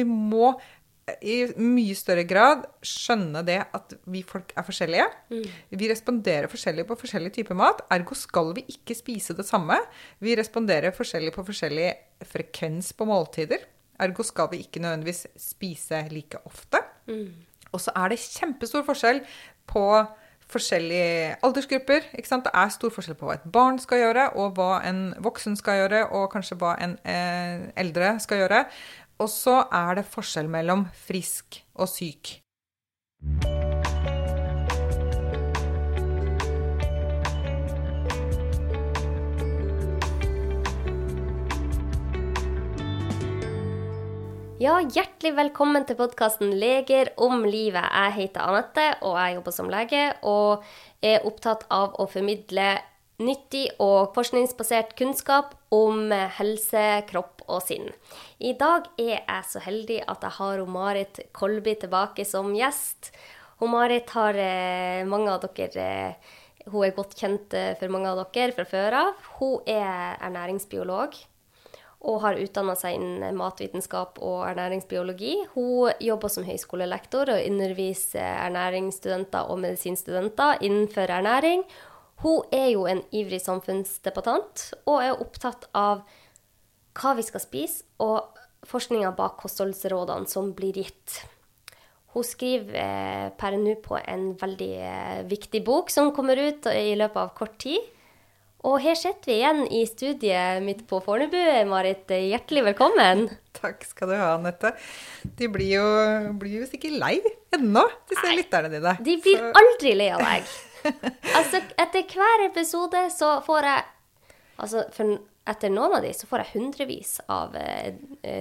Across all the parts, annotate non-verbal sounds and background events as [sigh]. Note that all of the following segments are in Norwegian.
Vi må i mye større grad skjønne det at vi folk er forskjellige. Vi responderer forskjellig på forskjellig type mat. Ergo skal vi ikke spise det samme. Vi responderer forskjellig på forskjellig frekvens på måltider. Ergo skal vi ikke nødvendigvis spise like ofte. Og så er det kjempestor forskjell på forskjellige aldersgrupper. Det er stor forskjell på hva et barn skal gjøre, og hva en voksen skal gjøre, og kanskje hva en eh, eldre skal gjøre. Og så er det forskjell mellom frisk og syk. Ja, hjertelig velkommen til podkasten 'Leger om livet'. Jeg heter Anette, og jeg jobber som lege og er opptatt av å formidle nyttig og forskningsbasert kunnskap om helse, kropp og sinn. I dag er jeg så heldig at jeg har Marit Kolby tilbake som gjest. Marit har eh, mange av dere eh, Hun er godt kjent eh, for mange av dere fra før av. Hun er ernæringsbiolog og har utdanna seg innen matvitenskap og ernæringsbiologi. Hun jobber som høyskolelektor og underviser ernæringsstudenter og medisinstudenter innenfor ernæring. Hun er jo en ivrig samfunnsdebattant og er opptatt av hva vi skal spise, og forskninga bak kostholdsrådene som blir gitt. Hun skriver eh, per nå på en veldig eh, viktig bok som kommer ut i løpet av kort tid. Og her sitter vi igjen i studiet mitt på Fornebu. Marit, hjertelig velkommen. Takk skal du ha, Anette. De blir jo, blir jo sikkert lei ennå, disse lytterne dine. De blir Så- aldri lei av deg. [laughs] Altså, etter hver episode så får jeg Altså, for etter noen av de så får jeg hundrevis av eh,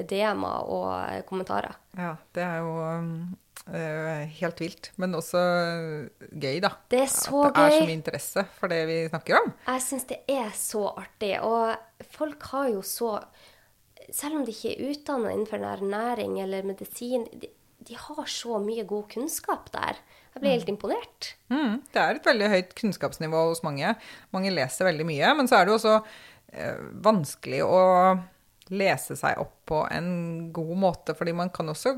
DM-er og eh, kommentarer. Ja, det er jo um, helt vilt. Men også gøy, da. Det er så At det er så mye interesse for det vi snakker om. Jeg syns det er så artig. Og folk har jo så Selv om de ikke er utdanna innenfor ernæring eller medisin, de, de har så mye god kunnskap der. Jeg blir helt imponert. Mm, det er et veldig høyt kunnskapsnivå hos mange. Mange leser veldig mye. Men så er det jo også eh, vanskelig å lese seg opp på en god måte, fordi man kan også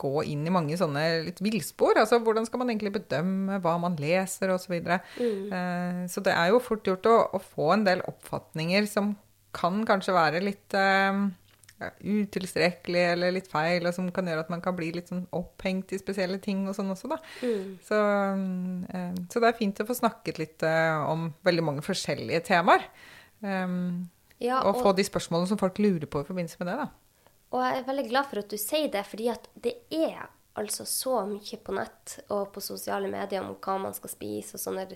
gå inn i mange sånne litt villspor. Altså hvordan skal man egentlig bedømme hva man leser, osv. Så, videre. eh, så det er jo fort gjort å, å få en del oppfatninger som kan kanskje være litt eh, utilstrekkelig eller litt feil, og som kan gjøre at man kan bli litt sånn opphengt i spesielle ting og sånn også, da. Så, mm, Så, så det er fint å få snakket litt eh, om veldig mange forskjellige temaer. Um, Ja, og få de spørsmålene som folk lurer på i forbindelse med det, da. Og jeg er veldig glad for at du sier det, fordi at det er altså så mye på nett og på sosiale medier om hva man skal spise, og sånne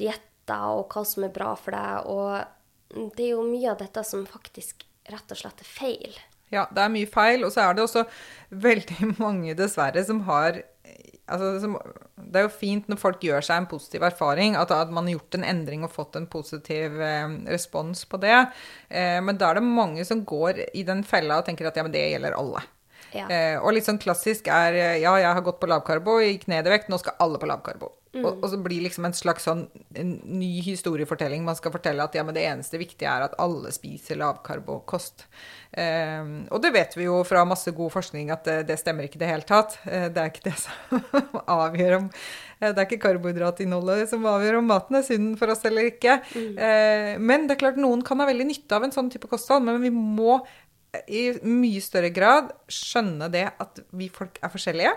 dietter, og hva som er bra for deg. Og det er jo mye av dette som faktisk rett og slett er feil. Ja, det er mye feil, og så er det også veldig [laughs] mange, dessverre, som har altså, Det er jo fint når folk gjør seg en positiv erfaring, at, at man har gjort en endring og fått en positiv eh, respons på det. Eh, men da er det mange som går i den fella og tenker at ja, men det gjelder alle. Ja. Eh, og litt sånn klassisk er ja, jeg har gått på lavkarbo, gikk ned i vekt, nå skal alle på lavkarbo. Og, og så blir liksom en slags sånn en ny historiefortelling. Man skal fortelle at ja, men det eneste viktige er at alle spiser lavkarbokost. Um, og det vet vi jo fra masse god forskning at det, det stemmer ikke i det hele tatt. Eh, det er ikke det som [laughs] avgjør om eh, Det er ikke karbohydratinnholdet som avgjør om maten er sunn for oss eller ikke. Eh, men det er klart noen kan ha veldig nytte av en sånn type kosthold, men vi må i mye større grad skjønne det at vi folk er forskjellige.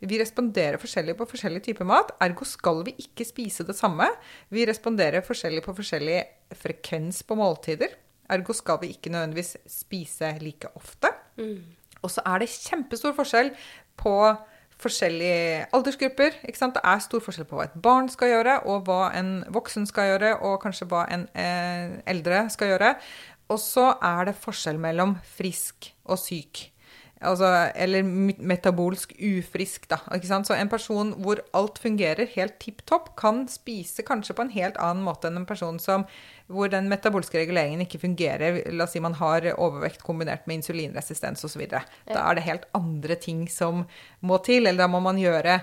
Vi responderer forskjellig på forskjellig type mat. Ergo skal vi ikke spise det samme. Vi responderer forskjellig på forskjellig frekvens på måltider. Ergo skal vi ikke nødvendigvis spise like ofte. Og så er det kjempestor forskjell på forskjellige aldersgrupper. Det er stor forskjell på hva et barn skal gjøre, og hva en voksen skal gjøre, og kanskje hva en eh, eldre skal gjøre. Og så er det forskjell mellom frisk og syk. Altså, eller me- metabolsk ufrisk, da. Så en person hvor alt fungerer helt tipp topp, kan spise kanskje på en helt annen måte enn en person som, hvor den metabolske reguleringen ikke fungerer. La oss si man har overvekt kombinert med insulinresistens osv. Da er det helt andre ting som må til, eller da må man gjøre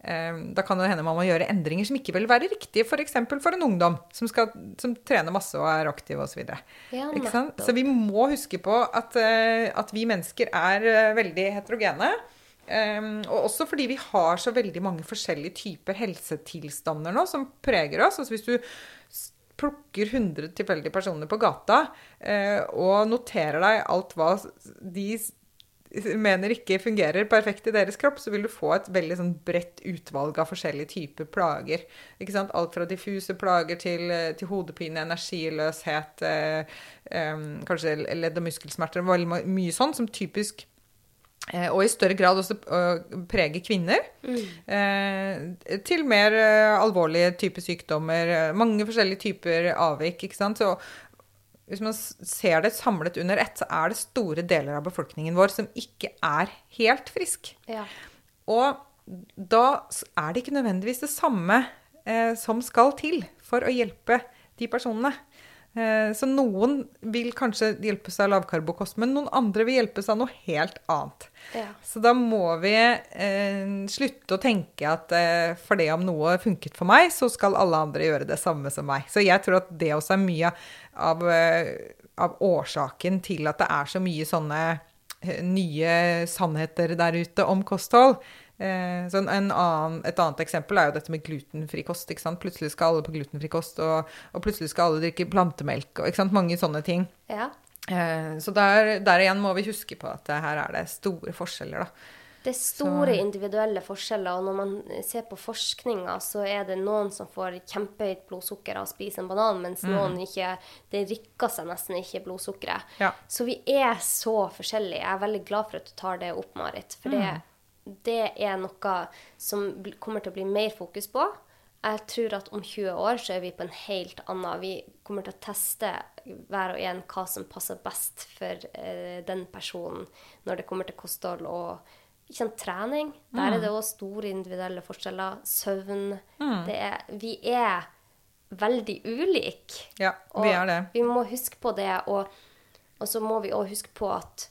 da kan det hende man må gjøre endringer som ikke vil være riktige, f.eks. For, for en ungdom som, skal, som trener masse og er aktiv osv. Ja. Så vi må huske på at, eh, at vi mennesker er eh, veldig heterogene. Um, og også fordi vi har så veldig mange forskjellige typer helsetilstander nå som preger oss. Altså hvis du plukker 100 tilfeldige personer på gata eh, og noterer deg alt hva de mener ikke fungerer perfekt i deres kropp, så vil du få et veldig sånn bredt utvalg av forskjellige typer plager. Ikke sant? Alt fra diffuse plager til, eh, til hodepine, energiløshet, eh, eh, kanskje ledd- og muskelsmerter. Veldig mye sånn som typisk eh, og i større grad også eh, preger kvinner. Eh, til mer alvorlige typer sykdommer. Mange forskjellige typer avvik. ikke sant? Så hvis man ser det samlet under ett, så er det store deler av befolkningen vår som ikke er helt frisk. Ja. Og da er det ikke nødvendigvis det samme eh, som skal til for å hjelpe de personene. Eh, så noen vil kanskje hjelpes av lavkarbokost, men noen andre vil hjelpes av noe helt annet. Ja. Så da må vi eh, slutte å tenke at eh, for det om noe funket for meg, så skal alle andre gjøre det samme som meg. Så jeg tror at det også er mye av, eh, av årsaken til at det er så mye sånne eh, nye sannheter der ute om kosthold. Eh, så en annen, et annet eksempel er jo dette med glutenfri kost. Plutselig skal alle på glutenfri kost, og, og plutselig skal alle drikke plantemelk. Og? Mange sånne ting. ja. Eh, så der, der igjen må vi huske på at her er det store forskjeller, da. Det er store individuelle forskjeller, og når man ser på forskninga, så er det noen som får kjempehøyt blodsukker av å spise en banan, mens noen ikke Det rikker seg nesten ikke blodsukkeret. Ja. Så vi er så forskjellige. Jeg er veldig glad for at du tar det opp, Marit. For det, det er noe som kommer til å bli mer fokus på. Jeg tror at om 20 år så er vi på en helt annen Vi kommer til å teste hver og en hva som passer best for eh, den personen når det kommer til kosthold og sant, trening. Der er det òg store individuelle forskjeller. Søvn. Det er, vi er veldig ulike. Ja, vi er det. vi må huske på det, og, og så må vi òg huske på at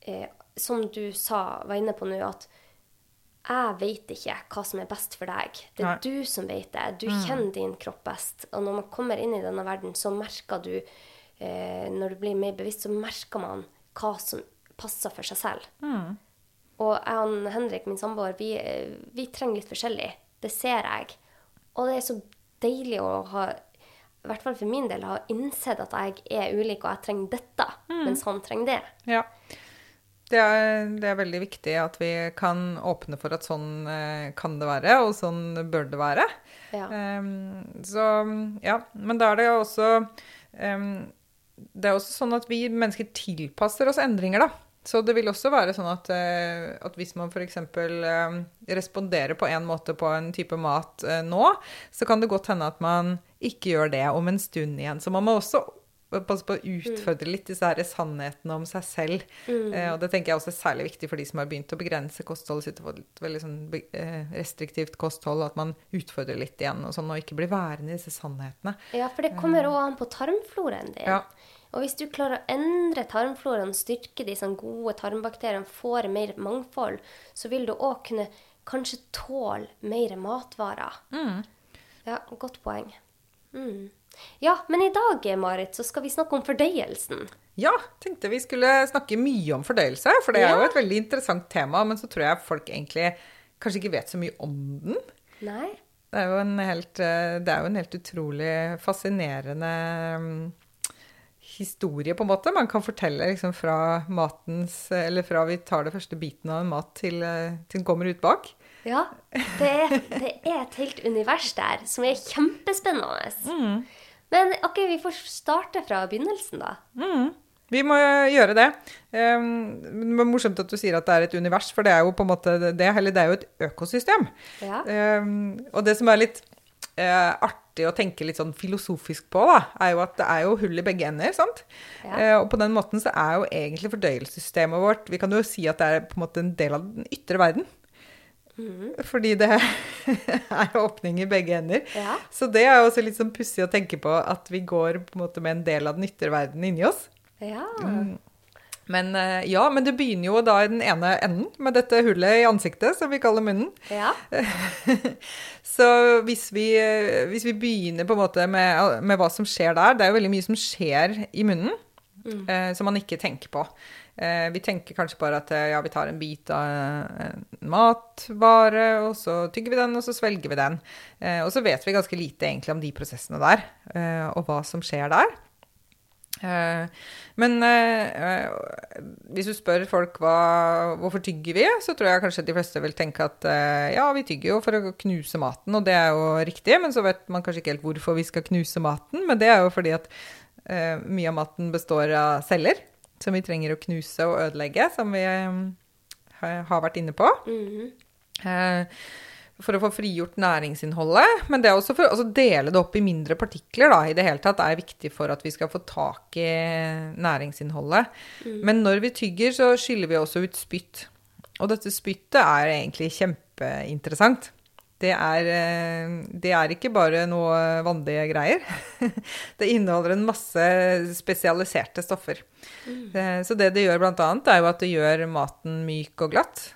eh, Som du sa, var inne på nå, at jeg vet ikke hva som er best for deg. Det er Nei. du som vet det. Du kjenner din kropp best. Og når man kommer inn i denne verden, så merker du eh, Når du blir mer bevisst, så merker man hva som passer for seg selv. Og jeg og Henrik, min samboer, vi, eh, vi trenger litt forskjellig. Det ser jeg. Og det er så deilig å ha, i hvert fall for min del, ha innsett at jeg er ulik, og jeg trenger dette, mens han trenger det. Ja. Det er, det er veldig viktig at vi kan åpne for at sånn eh, kan det være, og sånn bør det være. Ja. Um, så ja, men da er det jo også um, Det er også sånn at vi mennesker tilpasser oss endringer, da. Så det vil også være sånn at, eh, at hvis man f.eks. Eh, responderer på en måte på en type mat eh, nå, så kan det godt hende at man ikke gjør det om en stund igjen. Så man må også passe på å utfordre litt disse her sannhetene om seg selv. Eh, og det tenker jeg også er særlig viktig for de som har begynt å begrense kostholdet sitt og et veldig sånn eh, restriktivt kosthold, at man utfordrer litt igjen og sånn, og ikke blir værende i disse sannhetene. Ja, for det kommer òg an på tarmfloraen din. Ja. Og hvis du klarer å endre tarmfloraen, styrke de sånn gode tarmbakteriene, får mer mangfold, så vil du òg kunne kanskje tåle mer matvarer. Ja, godt poeng. Mm. Ja, men i dag, Marit, så skal vi snakke om fordøyelsen. Ja, tenkte vi skulle snakke mye om fordøyelse, for det er jo et veldig interessant tema, men så tror jeg folk egentlig kanskje ikke vet så mye om den. Nei? Det er jo en helt, eh, det er jo en helt utrolig fascinerende mm, historie, på en måte. Man kan fortelle liksom fra matens Eller fra vi tar det første biten av en mat til, eh, til den kommer ut bak. Ja. Det er, det er et helt univers der som er kjempespennende. Men ok, vi får starte fra begynnelsen, da. Vi må gjøre det. Um, det er morsomt at du sier at det er et univers, for det er jo på en måte det, eller det er jo et økosystem. Ja. Um, og det som er litt uh, artig å tenke litt sånn filosofisk på, da, er jo at det er jo hull i begge ender. sant? Ja. Uh, og på den måten så er jo egentlig fordøyelsessystemet vårt Vi kan jo si at det er på en måte en del av den ytre verden. Fordi det [laughs] er åpning i begge ender. Ja. Så det er også litt sånn pussig å tenke på at vi går på en måte med en del av den ytre verden inni oss. Ja. Men eh, ja, men det begynner jo da i den ene enden, med dette hullet i ansiktet, som vi kaller munnen. Ja. [laughs] Så hvis vi, eh, hvis vi begynner på en måte med, med hva som skjer der Det er jo veldig mye som skjer i munnen eh, som man ikke tenker på. Eh, vi tenker kanskje bare at eh, ja, vi tar en bit av en matvare, og så tygger vi den, og så svelger vi den. Eh, og så vet vi ganske lite egentlig om de prosessene der, eh, og hva som skjer der. Eh, Men eh, hvis du spør folk hva, hvorfor tygger vi, så tror jeg kanskje de fleste vil tenke at eh, ja, vi tygger jo for å knuse maten, og det er jo riktig, men så vet man kanskje ikke helt hvorfor vi skal knuse maten. Men det er jo fordi at eh, mye av maten består av celler som vi trenger å knuse og ødelegge, som vi eh, har vært inne på. Eh, for å få frigjort næringsinnholdet. Men det er også for å altså dele det opp i mindre partikler da, i det hele tatt er viktig for at vi skal få tak i næringsinnholdet. Men når vi tygger, så skyller vi også ut spytt. Og dette spyttet er egentlig kjempeinteressant. Det er, eh, det er ikke bare noe vanlige greier. [laughs] Det inneholder en masse spesialiserte stoffer. Eh, Så det det gjør annet, er jo at det gjør maten myk og glatt.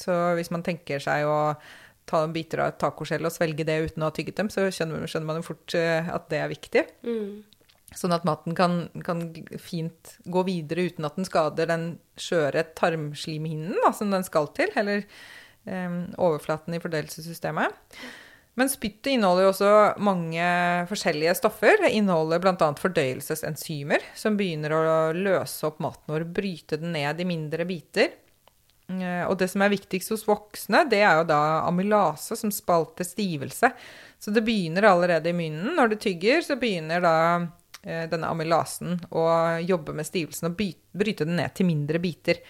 Så hvis man tenker seg å ta en biter av et tacoskjell og svelge det uten å ha tygget dem, så skjønner, skjønner man jo fort eh, at det er viktig. Sånn at maten kan, kan fint gå videre uten at den skader den skjøre tarmslimhinnen da, som den skal til, eller eh, overflaten i fordøyelsessystemet. Men spyttet inneholder jo også mange forskjellige stoffer. Det inneholder bl.a. fordøyelsesenzymer, som begynner å løse opp maten vår, bryte den ned i mindre biter. Eh, Og det som er viktigst hos voksne, det er jo da amylase, som spalter stivelse. Så det begynner allerede i munnen. Når du tygger, så begynner da eh, denne amylasen å jobbe med stivelsen og bryte den ned til mindre biter.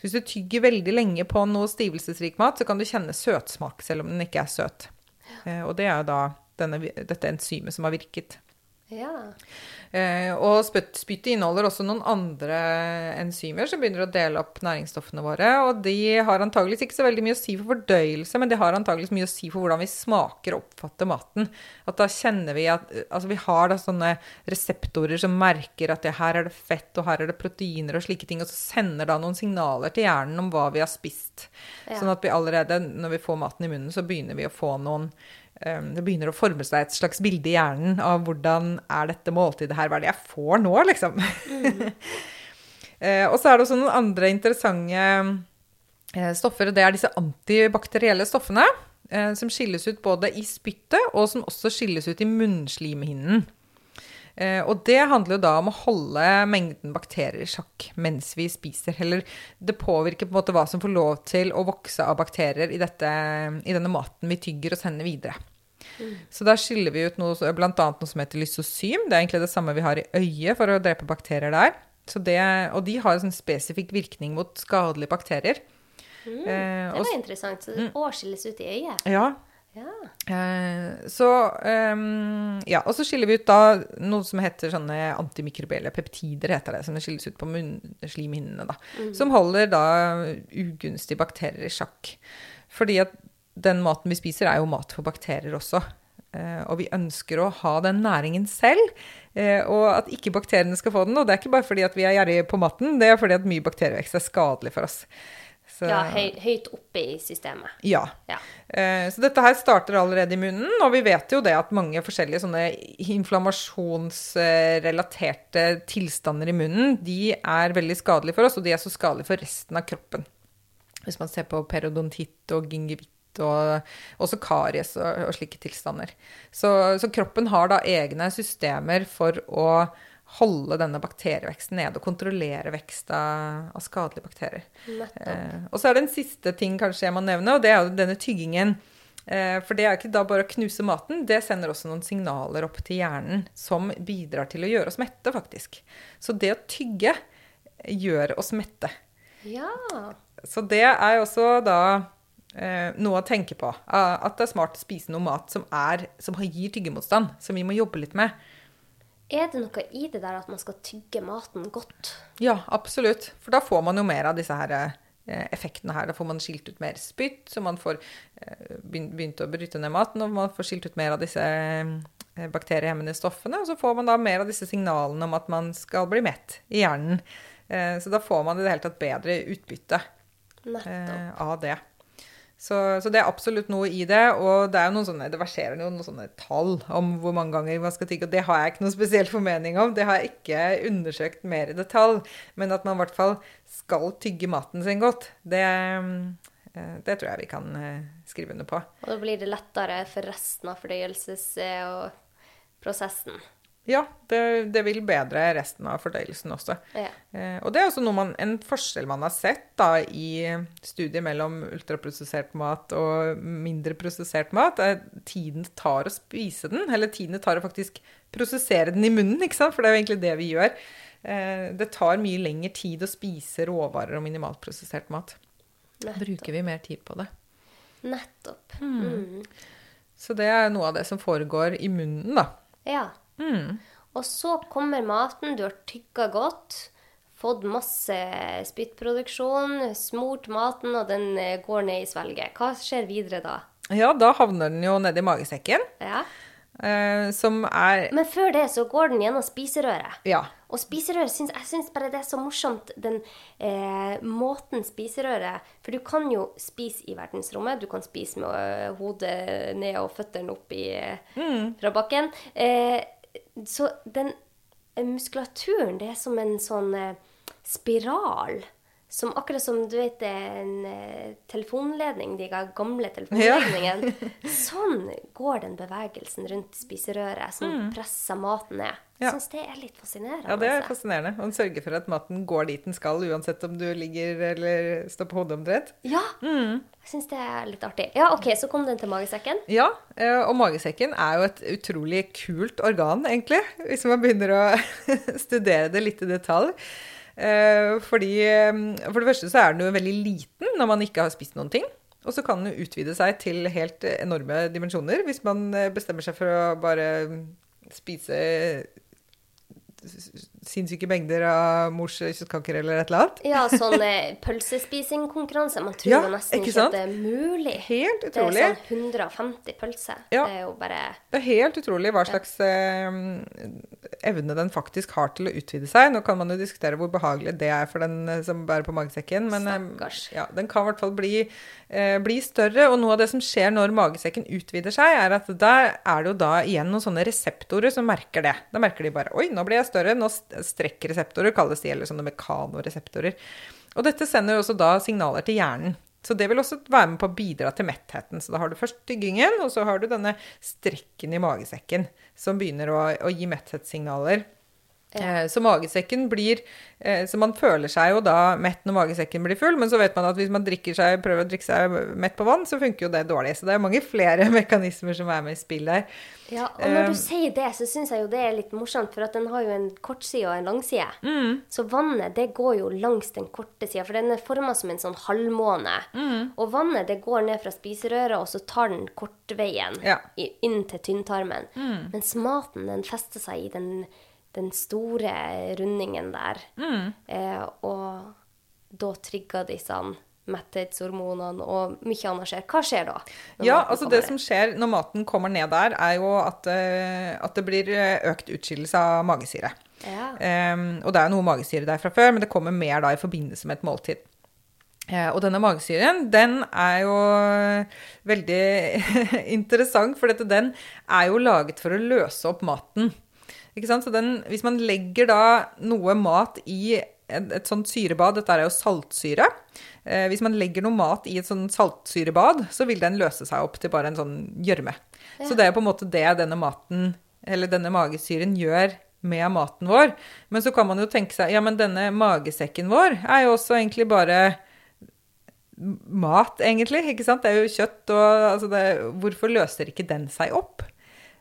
Hvis du tygger veldig lenge på noe stivelsesrik mat, så kan du kjenne søtsmak, selv om den ikke er søt. Eh, Og det er da denne, dette enzymet som har virket. Ja. Eh, og spytt, spyttet inneholder også noen andre enzymer som begynner å dele opp næringsstoffene våre. Og de har antageligvis ikke så veldig mye å si for fordøyelse, men de har antageligvis mye å si for hvordan vi smaker og oppfatter maten. At da kjenner vi at Altså vi har da sånne reseptorer som merker at ja, her er det fett, og her er det proteiner og slike ting, og så sender da noen signaler til hjernen om hva vi har spist. Ja. Sånn at vi allerede, når vi får maten i munnen, så begynner vi å få noen det begynner å forme seg et slags bilde i hjernen av hvordan er dette måltidet her, hva er det jeg får nå, liksom. Mm. [laughs] og så er det også noen andre interessante eh, stoffer, og det er disse antibakterielle stoffene, eh, som skilles ut både i spyttet, og som også skilles ut i munnslimhinnen. Eh, og det handler jo da om å holde mengden bakterier i sjakk mens vi spiser. Eller det påvirker på en måte hva som får lov til å vokse av bakterier i, dette, i denne maten vi tygger og sender videre. Så der skiller vi ut noe, bl.a. noe som heter lysosym. Det er egentlig det samme vi har i øyet for å drepe bakterier der. Så det, og de har en sånn spesifikk virkning mot skadelige bakterier. Mm, Det og, var interessant. Så det årskilles ut i øyet. ja, Ja. Eh, så um, Ja, og så skiller vi ut da noe som heter sånne antimikrobielle peptider, heter det, som det skilles ut på munnslimhinnene, da. Som holder da ugunstige bakterier i sjakk. Fordi at den maten vi spiser, er jo mat for bakterier også. Eh, og vi ønsker å ha den næringen selv, eh, og at ikke bakteriene skal få den. Og det er ikke bare fordi at vi er gjerrige på maten, det er fordi at mye bakterievekst er skadelig for oss. Så- ja høy, høyt oppe i systemet. ja. Ja. Eh, Så dette her starter allerede i munnen, og vi vet jo det at mange forskjellige sånne inflammasjonsrelaterte tilstander i munnen, de er veldig skadelige for oss, og de er så skadelige for resten av kroppen. Hvis man ser på periodontitt og gingivitt og også karies og, og slike tilstander. Så, så kroppen har da egne systemer for å holde denne bakterieveksten nede og kontrollere vekst av, av skadelige bakterier. Eh, og så er det en siste ting kanskje jeg må nevne, og det er jo denne tyggingen. Eh, for det er ikke da bare å knuse maten, det sender også noen signaler opp til hjernen som bidrar til å gjøre oss mette, faktisk. Så det å tygge gjør oss mette. Ja. Så det er jo også da eh, noe å tenke på. At det er smart å spise noe mat som, er, som gir tyggemotstand, som vi må jobbe litt med. Er det noe i det der at man skal tygge maten godt? Ja, absolutt. For da får man jo mer av disse her eh, effektene her. Da får man skilt ut mer spytt, så man får eh, begynt å bryte ned maten, og man får skilt ut mer av disse eh, bakteriehemmende stoffene, og så får man da mer av disse signalene om at man skal bli mett i hjernen. Så da får man i det hele tatt bedre utbytte Nettopp. av det. Så, så det er absolutt noe i det. Og det er jo noen sånne, det verserer jo noen sånne tall om hvor mange ganger man skal tygge. Og det har jeg ikke noen spesiell formening om. Det har jeg ikke undersøkt mer i detalj. Men at man i hvert fall skal tygge maten sin godt, det, eh, det tror jeg vi kan eh, skrive under på. Og da blir det lettere for resten av fordøyelses- prosessen. Ja, det, det vil bedre resten av fordøyelsen også. Ja. Eh, og det er også noe man, en forskjell man har sett da, i studier mellom ultraprosessert mat og mindre prosessert mat, er tiden det tar å spise den, eller tiden det tar å faktisk prosessere den i munnen, ikke sant? for det er jo egentlig det vi gjør. Eh, det tar mye lengre tid å spise råvarer og minimalt prosessert mat. Nettopp. Bruker vi mer tid på det. Nettopp. Mm. Så det er noe av det som foregår i munnen, da. Ja. Mm. Og så kommer maten, du har tygga godt, fått masse spyttproduksjon, smurt maten, og den eh, går ned i svelget. Hva skjer videre da? Ja, da havner den jo nedi magesekken, Ja. Uh, som er Men før det så går den gjennom spiserøret. Ja. Og spiserøret, syns, jeg syns bare det er så morsomt, den eh, måten spiserøret For du kan jo spise i verdensrommet. Du kan spise med eh, hodet ned og føttene opp i, mm. fra bakken. Eh, så den eh, muskulaturen, det er som en sånn eh, spiral. Som akkurat som du vet en eh, telefonledning, de gamle telefonledningene. [laughs] sånn går den bevegelsen rundt spiserøret, som presser maten ned. Mm. Ja. Jeg syns det er litt fascinerende. Ja, det er altså. fascinerende. Og sørge for at maten går dit den skal, uansett om du ligger eller står på hodet omtrent. Ja, Mm. jeg syns det er litt artig. Ja, OK, så kom den til magesekken. Ja, eh, og magesekken er jo et utrolig kult organ, egentlig, hvis man begynner å [laughs] studere det litt i detalj. Eh, Fordi eh, For det første så er den jo veldig liten når man ikke har spist noen ting. Og så kan den utvide seg til helt enorme dimensjoner hvis man eh, bestemmer seg for å bare spise sinnssyke mengder av mors kjøttkaker eller et eller annet. Ja, [laughs] sånn eh, pølsespisingkonkurranse. Man tror Ja, nesten ikke sant? at det er mulig. Helt utrolig. Det er sånn 150 pølser. Ja. Det er jo bare Det er helt utrolig hva slags eh, evne den faktisk har til å utvide seg. Nå kan man jo diskutere hvor behagelig det er for den eh, som bærer på magesekken, men eh, ja, den kan i hvert fall bli, eh, bli større. Og noe av det som skjer når magesekken utvider seg, er at der er det jo da igjen noen sånne reseptorer som merker det. Da merker de bare Oi, nå blir jeg større. Nå strekker strekkreseptorer kalles de, eller sånne mekanoreseptorer. Og dette sender jo også da signaler til hjernen. Så det vil også være med på å bidra til mettheten. Så da har du først tyggingen, og så har du denne strekken i magesekken som begynner å, å gi metthetssignaler. Eh, Så magesekken blir eh, Så man føler seg jo da mett når magesekken blir full, men så vet man at hvis man seg, prøver å drikke seg mett på vann, så funker jo det dårlig. Så det er mange flere [laughs] mekanismer som er med i spill der. Ja, og når Um, du sier det, så syns jeg jo det er litt morsomt, for at den har jo en kortside og en langside. Mm. Så vannet, det går jo langs den korte sida, for den er forma som en sånn halvmåne. Mm. Og vannet, det går ned fra spiserøret, og så tar den kortveien Ja. Mm. inn til tynntarmen. Mens maten, den fester seg i den, den store rundingen der. Mm. Eh, og da trigger disse metthetshormonene, og mye annet skjer. Hva skjer da? Ja, altså det som skjer når maten kommer ned der, er jo at, eh, at det blir eh, økt utskillelse av magesyre. Ja. Um, og det er noe magesyre der fra før, men det kommer mer da i forbindelse med et måltid. Uh, og denne magesyren, den er jo veldig [laughs] interessant, for dette, den er jo laget for å løse opp maten. Ikke sant? Så den, hvis man legger da noe mat i et, et sånt syrebad, dette er jo saltsyre. Eh, hvis man legger noe mat i et sånt saltsyrebad, så vil den løse seg opp til bare en sånn gjørme. Så det er på en måte det denne maten, eller denne magesyren gjør med maten vår. Men så kan man jo tenke seg, ja, men denne magesekken vår er jo også egentlig bare mat, egentlig. ikke sant? Det er jo kjøtt, og altså det, hvorfor løser ikke den seg opp?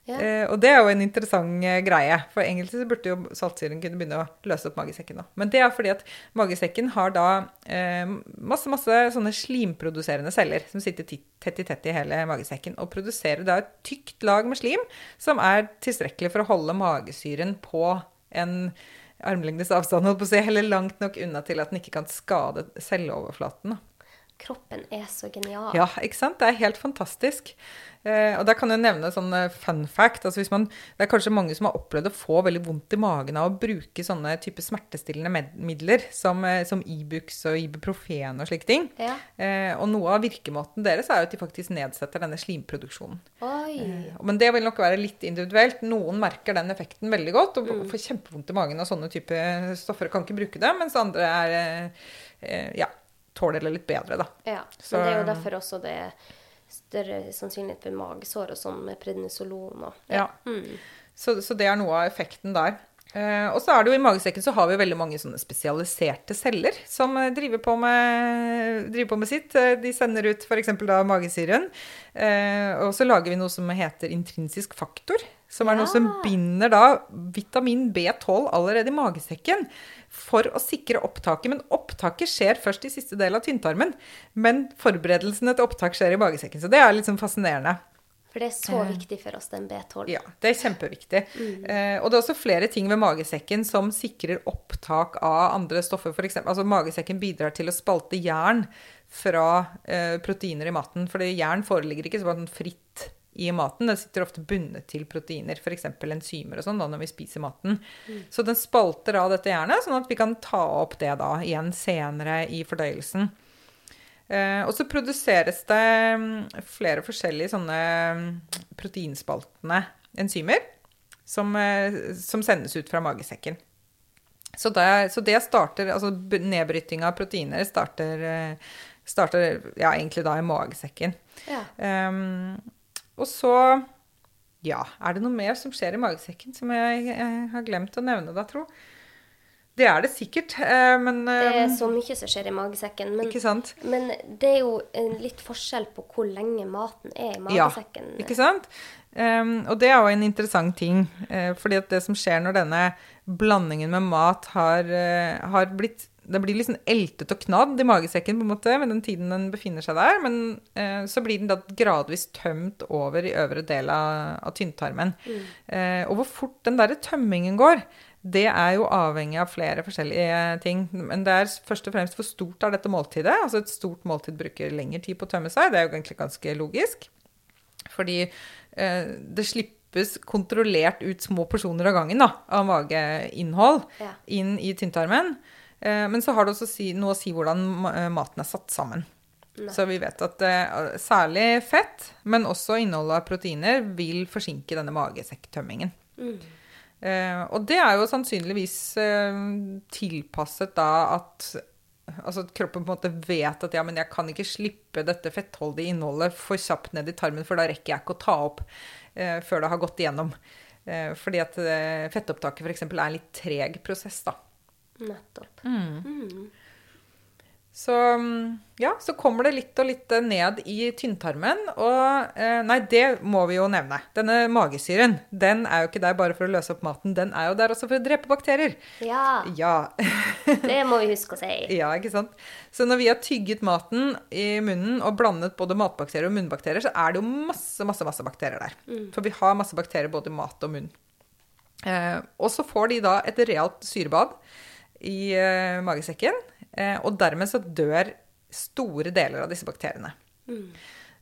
Eh, og det er jo en interessant eh, greie, for egentlig så burde jo saltsyren kunne begynne å løse opp magesekken. da. Men det er fordi at magesekken har da eh, masse masse sånne slimproduserende celler som sitter tett i tett i hele magesekken, og produserer da et tykt lag med slim som er tilstrekkelig for å holde magesyren på en armlengdes avstand, holdt på å si, eller langt nok unna til at den ikke kan skade celleoverflaten. da. Kroppen er så genial. Ja, ikke sant? Det er helt fantastisk. Eh, og der kan jeg nevne sånn eh, fun fact. Altså man, det er kanskje mange som har opplevd å få veldig vondt i magen av å bruke sånne type smertestillende midler som, eh, som Ibux og Ibuprofen og slike ting. Ja. Eh, og noe av virkemåten deres er jo at de faktisk nedsetter denne slimproduksjonen. Eh, Men det vil nok være litt individuelt. Noen merker den effekten veldig godt og får kjempevondt i magen av sånne type stoffer og kan ikke bruke det, mens andre er, eh, ja, tåler det litt bedre, da. Ja. Så- Men det er jo derfor også det er større sannsynlighet for magesår og sånn med prednisolon og Ja. Mm. Så, så det er noe av effekten der. Eh, og så er det jo i magesekken så har vi veldig mange sånne spesialiserte celler som eh, driver på med, driver på med sitt. Eh, De sender ut f.eks. da magesyren. Eh, og så lager vi noe som heter intrinsisk faktor. Som er noe som binder da vitamin B12 allerede i magesekken for å sikre opptaket. Men opptaket skjer først i siste del av tynntarmen. Men forberedelsene til opptak skjer i magesekken. Så det er litt sånn fascinerende. For det er så viktig for oss, den B12. Ja, det er kjempeviktig. Eh, og det er også flere ting ved magesekken som sikrer opptak av andre stoffer. For eksempel, altså magesekken bidrar til å spalte jern fra eh, proteiner i maten. For jern foreligger ikke sånn fritt i maten. Det sitter ofte bundet til proteiner, f.eks. enzymer og sånn, da når vi spiser maten. Så den spalter av dette jernet, sånn at vi kan ta opp det da igjen senere i fordøyelsen. Eh, og så produseres det mm, flere forskjellige sånne mm, proteinspaltende enzymer som, eh, som sendes ut fra magesekken. Så det, så det starter Altså nedbryting av proteiner starter, eh, starter ja, egentlig da i magesekken. Ja. Ehm, og så Ja, er det noe mer som skjer i magesekken som jeg, jeg har glemt å nevne, da, tro? Det er det sikkert, eh, men Det er eh, så mye som skjer i magesekken. Men, Ikke sant? men det er jo en litt forskjell på hvor lenge maten er i magesekken. Ja, ikke sant? Um, og det er jo en interessant ting, Uh, fordi at det som skjer når denne blandingen med mat har, uh, har blitt Det blir liksom eltet og knadd i magesekken på en måte med den tiden den befinner seg der, men eh, så blir den da gradvis tømt over i øvre del av, av tynntarmen. Eh, og hvor fort den derre tømmingen går, det er jo avhengig av flere forskjellige ting. Men det er først og fremst hvor stort er dette måltidet. Altså et stort måltid bruker lengre tid på å tømme seg. Det er jo egentlig ganske logisk. Fordi eh, det slippes kontrollert ut små porsjoner av gangen da, av mageinnhold Ja. inn i tynntarmen. Eh, men så har det også si, noe å si hvordan eh, maten er satt sammen. Så vi vet at eh, særlig fett, men også innholdet av proteiner, vil forsinke denne magesekktømmingen. Eh, og det er jo sannsynligvis tilpasset da at Altså at kroppen på en måte vet at ja, men jeg kan ikke slippe dette fettholdige innholdet for kjapt ned i tarmen, for da rekker jeg ikke å ta opp eh, før det har gått igjennom. Eh, fordi at eh, fettopptaket f.eks. er en litt treg prosess, da. Nettopp. Så mm, ja, så kommer det litt og litt ned i tynntarmen. Og eh, nei, det må vi jo nevne. Denne magesyren, den er jo ikke der bare for å løse opp maten. Den er jo der også for å drepe bakterier. Ja, Ja. [laughs] det må vi huske å si. ja, ikke sant. Så når vi har tygget maten i munnen og blandet både matbakterier og munnbakterier, så er det jo masse, masse, masse bakterier der. For vi har masse bakterier både i mat og munn. Eh, og så får de da et realt syrebad i uh, magesekken, Uh, og dermed så dør store deler av disse bakteriene.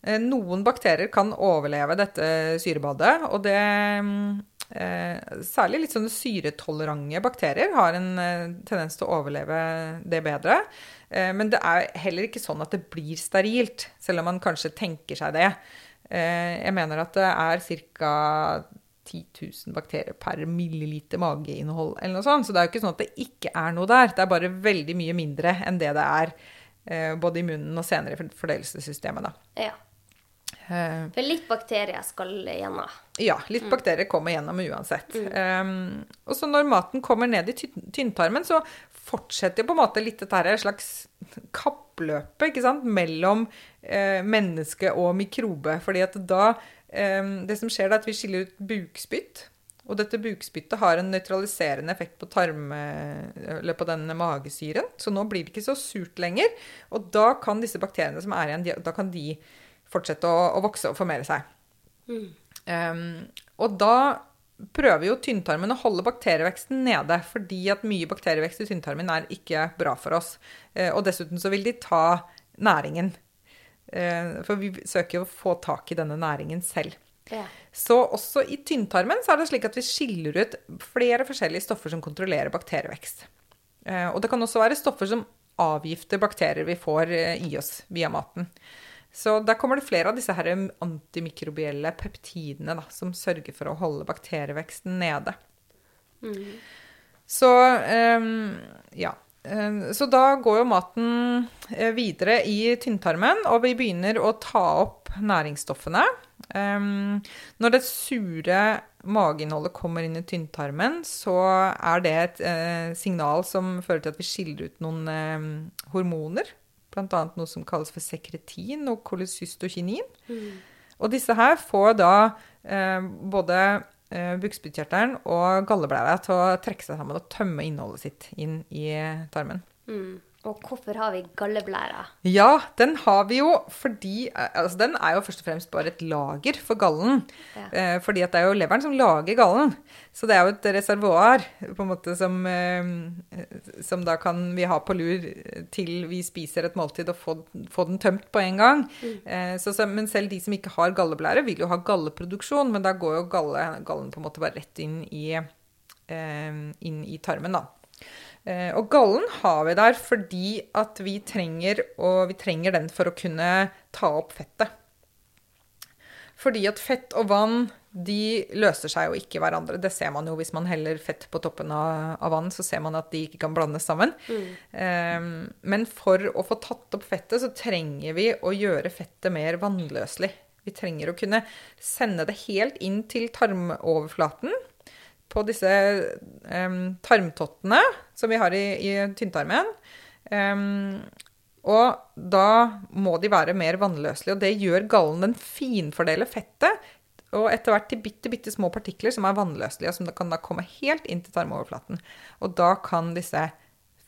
Eh, noen bakterier kan overleve dette syrebadet, og det um, eh, Særlig litt sånne syretolerante bakterier har en tendens til å overleve det bedre. Eh, men det er heller ikke sånn at det blir sterilt, selv om man kanskje tenker seg det. Eh, jeg mener at det er ca. 10 000 bakterier per milliliter mageinnhold, eller noe sånt. Så det er jo ikke sånn at det ikke er noe der. Det er bare veldig mye mindre enn det det er eh, både i munnen og senere i fordøyelsessystemet. Da. Ja. Eh, For litt bakterier skal gjennom. ja, litt bakterier kommer gjennom uansett. Um, og så når maten kommer ned i tynn- tynntarmen, så fortsetter jo på en måte litt dette slags kappløpet mellom eh, menneske og mikrobe. fordi at da Det som skjer, er at vi skiller ut bukspytt. Og dette bukspyttet har en nøytraliserende effekt på på denne magesyren. Så nå blir det ikke så surt lenger. Og da kan disse bakteriene som er igjen, da kan de fortsette å, å vokse og formere seg. Um, og da prøver jo tynntarmen å holde bakterieveksten nede, fordi at mye bakterievekst i tynntarmen er ikke bra for oss. Eh, og dessuten så vil de ta næringen. Eh, for vi søker jo å få tak i denne næringen selv. Ja. Så også i tynntarmen så er det slik at vi skiller ut flere forskjellige stoffer som kontrollerer bakterievekst. Eh, og det kan også være stoffer som avgifter bakterier vi får eh, i oss via maten. Så der kommer det flere av disse her antimikrobielle peptidene da, som sørger for å holde bakterieveksten nede. Så um, ja. Eh, Så da går jo maten eh, videre i tynntarmen, og vi begynner å ta opp næringsstoffene. Ehm, Når det sure mageinnholdet kommer inn i tynntarmen, så er det et eh, signal som fører til at vi skiller ut noen eh, hormoner. Bl.a. noe som kalles for sekretin og kolesystokinin. Og disse her får da eh, både bukspyttkjertelen og galleblæra til å trekke seg sammen og tømme innholdet sitt inn i tarmen. Mm. Og hvorfor har vi galleblæra? Ja, den har vi jo fordi eh, altså Den er jo først og fremst bare et lager for gallen. Ja. Eh, fordi at det er jo leveren som lager gallen. Så det er jo et reservoar på en måte som, eh, som da kan vi ha på lur til vi spiser et måltid og få, få den tømt på en gang. Eh, så, men selv de som ikke har galleblære, vil jo ha galleproduksjon. Men da går jo galle, gallen på en måte bare rett inn i, inn i tarmen, da. Eh, Og gallen har vi der fordi at vi trenger, og vi trenger den for å kunne ta opp fettet. Fordi at fett og vann de løser seg jo ikke hverandre. Det ser man jo hvis man heller fett på toppen av, av vann, så ser man at de ikke kan blandes sammen. Eh, men for å få tatt opp fettet, så trenger vi å gjøre fettet mer vannløselig. Vi trenger å kunne sende det helt inn til tarmoverflaten på disse um, tarmtottene som vi har i, i tynntarmen. Um, og da må de være mer vannløselige, og det gjør gallen. Den finfordeler fettet, og etter hvert til bitte, bitte små partikler som er vannløselige, som kan da komme helt inn til tarmoverflaten. Og da kan disse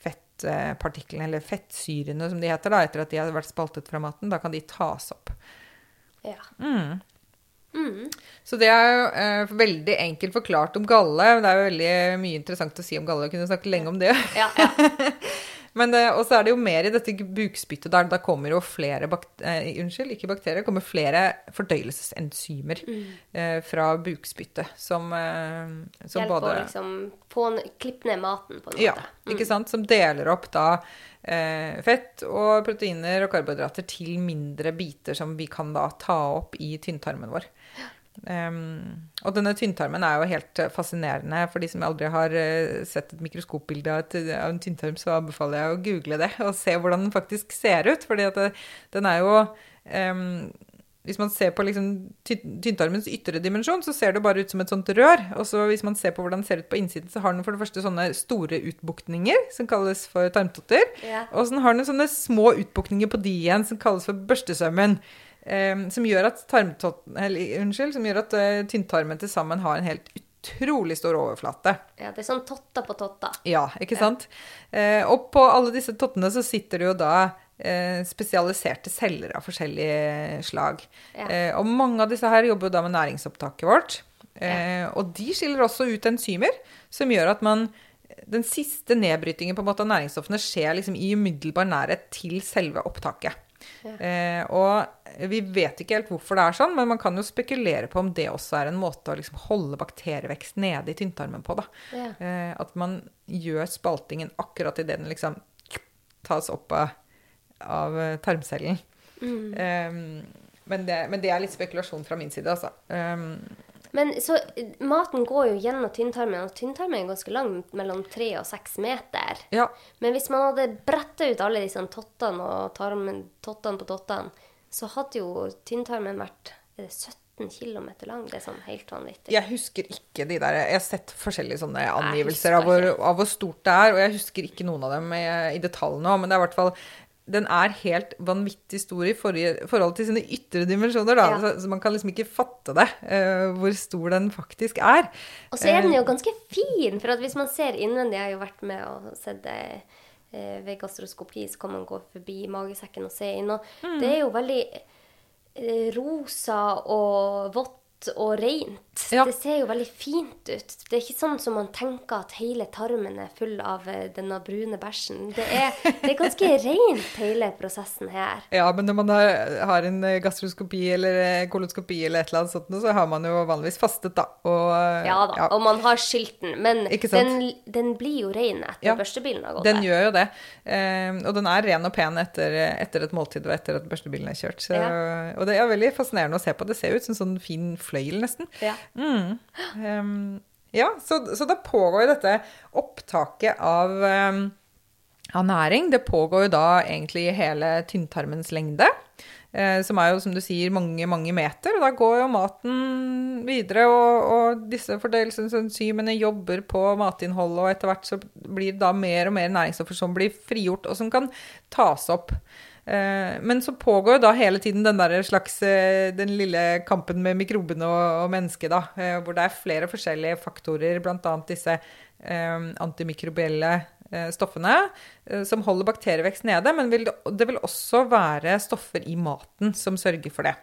fettpartiklene, eller fettsyrene som de heter da, etter at de har vært spaltet fra maten, da kan de tas opp. Ja. Mm. Mm. Så det er jo eh, veldig enkelt forklart om galle. Det er jo veldig mye interessant å si om galle. Jeg kunne snakket lenge om det. Ja, ja. [laughs] Men det, og så er det jo mer i dette bukspyttet der. Da kommer jo flere bak eh, Unnskyld, ikke bakterier. Kommer flere fordøyelsesenzymer eh, fra bukspyttet som, eh, som Hjelp å liksom få klippe ned maten, på en måte. Ja, mm. ikke sant? Som deler opp da eh, fett og proteiner og karbohydrater til mindre biter som vi kan da ta opp i tynntarmen vår. Em, og denne tynntarmen er jo helt eh, fascinerende. For de som aldri har eh, sett et mikroskopbilde av, av en tynntarm, så anbefaler jeg å google det og se hvordan den faktisk ser ut. Fordi at det, den er jo um, hvis man ser på liksom tynntarmens ytre dimensjon, så ser det bare ut som et sånt rør. Og så hvis man ser på hvordan den ser ut på innsiden, så har den for det første sånne store utbuktninger, som kalles for tarmtotter. Ja. Og så har den sånne små utbuktninger på de igjen, som kalles for børstesømmen. Eh, som gjør at, eller, unnskyld, som gjør at eh, tynntarmen til sammen har en helt utrolig stor overflate. ja, det er sånn totter på totter. Ja, ikke sant? Eh, og på alle disse tottene så sitter det jo da eh, spesialiserte celler av forskjellige slag. Ja. Og mange av disse her jobber jo da med næringsopptaket vårt. Ja. og de skiller også ut enzymer som gjør at man Den siste nedbrytingen på en måte av næringsstoffene skjer liksom i umiddelbar nærhet til selve opptaket. Ja. Eh, og vi vet ikke helt hvorfor det er sånn, men man kan jo spekulere på om det også er en måte å liksom holde bakterievekst nede i tynntarmen på. da. Ja. Eh, at man gjør spaltingen akkurat idet den liksom tas opp av, av eh, tarmcellen. Mm. Eh, men, det, men det er litt spekulasjon fra min side, altså. Eh, Men så eh, maten går jo gjennom tynntarmen, og tynntarmen er ganske lang, mellom tre og seks meter. ja. Men hvis man hadde bretta ut alle disse tottene og tarmen, tottene på tottene, så hadde jo tynntarmen vært er det 17 km lang. Det er sånn helt vanvittig. Jeg husker ikke de der Jeg har sett forskjellige sånne angivelser av hvor, av hvor stort det er, og jeg husker ikke noen av dem i, i detalj nå, men det er i hvert fall den er helt vanvittig stor i forhold til sine ytre dimensjoner. Ja. Så, så man kan liksom ikke fatte det, uh, hvor stor den faktisk er. Og så er den jo ganske fin, for hvis man ser innvendig Jeg har jo vært med og sett det uh, ved gastroskopi, så kan man gå forbi magesekken og se inn. Og det er jo veldig uh, rosa og vått og rent. Ja. Det ser jo veldig fint ut. Det er ikke sånn som man tenker at hele tarmen er full av eh, denne brune bæsjen. Det er, det er ganske [laughs] rent, hele prosessen her. Ja, men når man har, har en eh, gastroskopi eller eh, koloskopi eller et eller annet sånt, så har man jo vanligvis fastet, da. Og, Ja da, og man har skilten, men den, den blir jo ren etter Ja, børstebilen har gått Den der. gjør jo det. Eh, og den er ren og pen etter, etter et måltid og etter at børstebilen er kjørt. Så, Og det er veldig fascinerende å se på. Det ser ut som sånn fin fløyel, nesten. Ja. Um, ja, så, så da pågår jo dette opptaket av, um, av næring. Det pågår jo da egentlig i hele tynntarmens lengde. eh, som er jo, som du sier, mange, mange meter. Og da går jo maten videre, og, og disse fordøyelsesenzymene jobber på matinnholdet, og etter hvert så blir det da mer og mer næringsstoffer som blir frigjort, og som kan tas opp. Eh, Men så pågår jo da hele tiden den der slags eh, den lille kampen med mikrobene og, og mennesket, da. eh, Hvor det er flere forskjellige faktorer, bl.a. disse antimikrobielle stoffene, som holder bakterievekst nede. Men det vil også være stoffer i maten som sørger for det.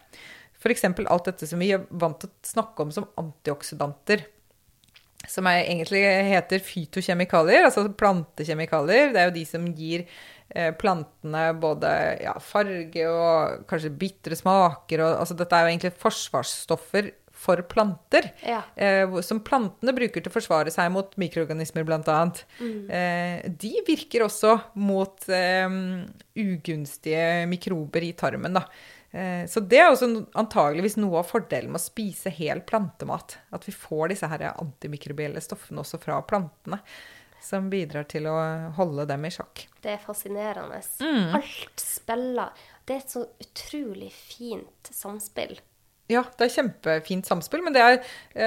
F.eks. alt dette som vi er vant til å snakke om som antioksidanter som egentlig heter fytokjemikalier, altså plantekjemikalier. Det er jo de som gir eh, plantene både ja, farge og kanskje bitre smaker. Og, altså dette er jo egentlig forsvarsstoffer for planter. Ja. Eh, som plantene bruker til å forsvare seg mot mikroorganismer, bl.a. Eh, de virker også mot eh, ugunstige mikrober i tarmen. da. Eh, Så det er også antageligvis noe av fordelen med å spise hel plantemat. At vi får disse her antimikrobielle stoffene også fra plantene. Som bidrar til å holde dem i sjakk. Det er fascinerende. Mm. Alt spiller. Det er et så utrolig fint samspill. Ja, det er kjempefint samspill, men det er,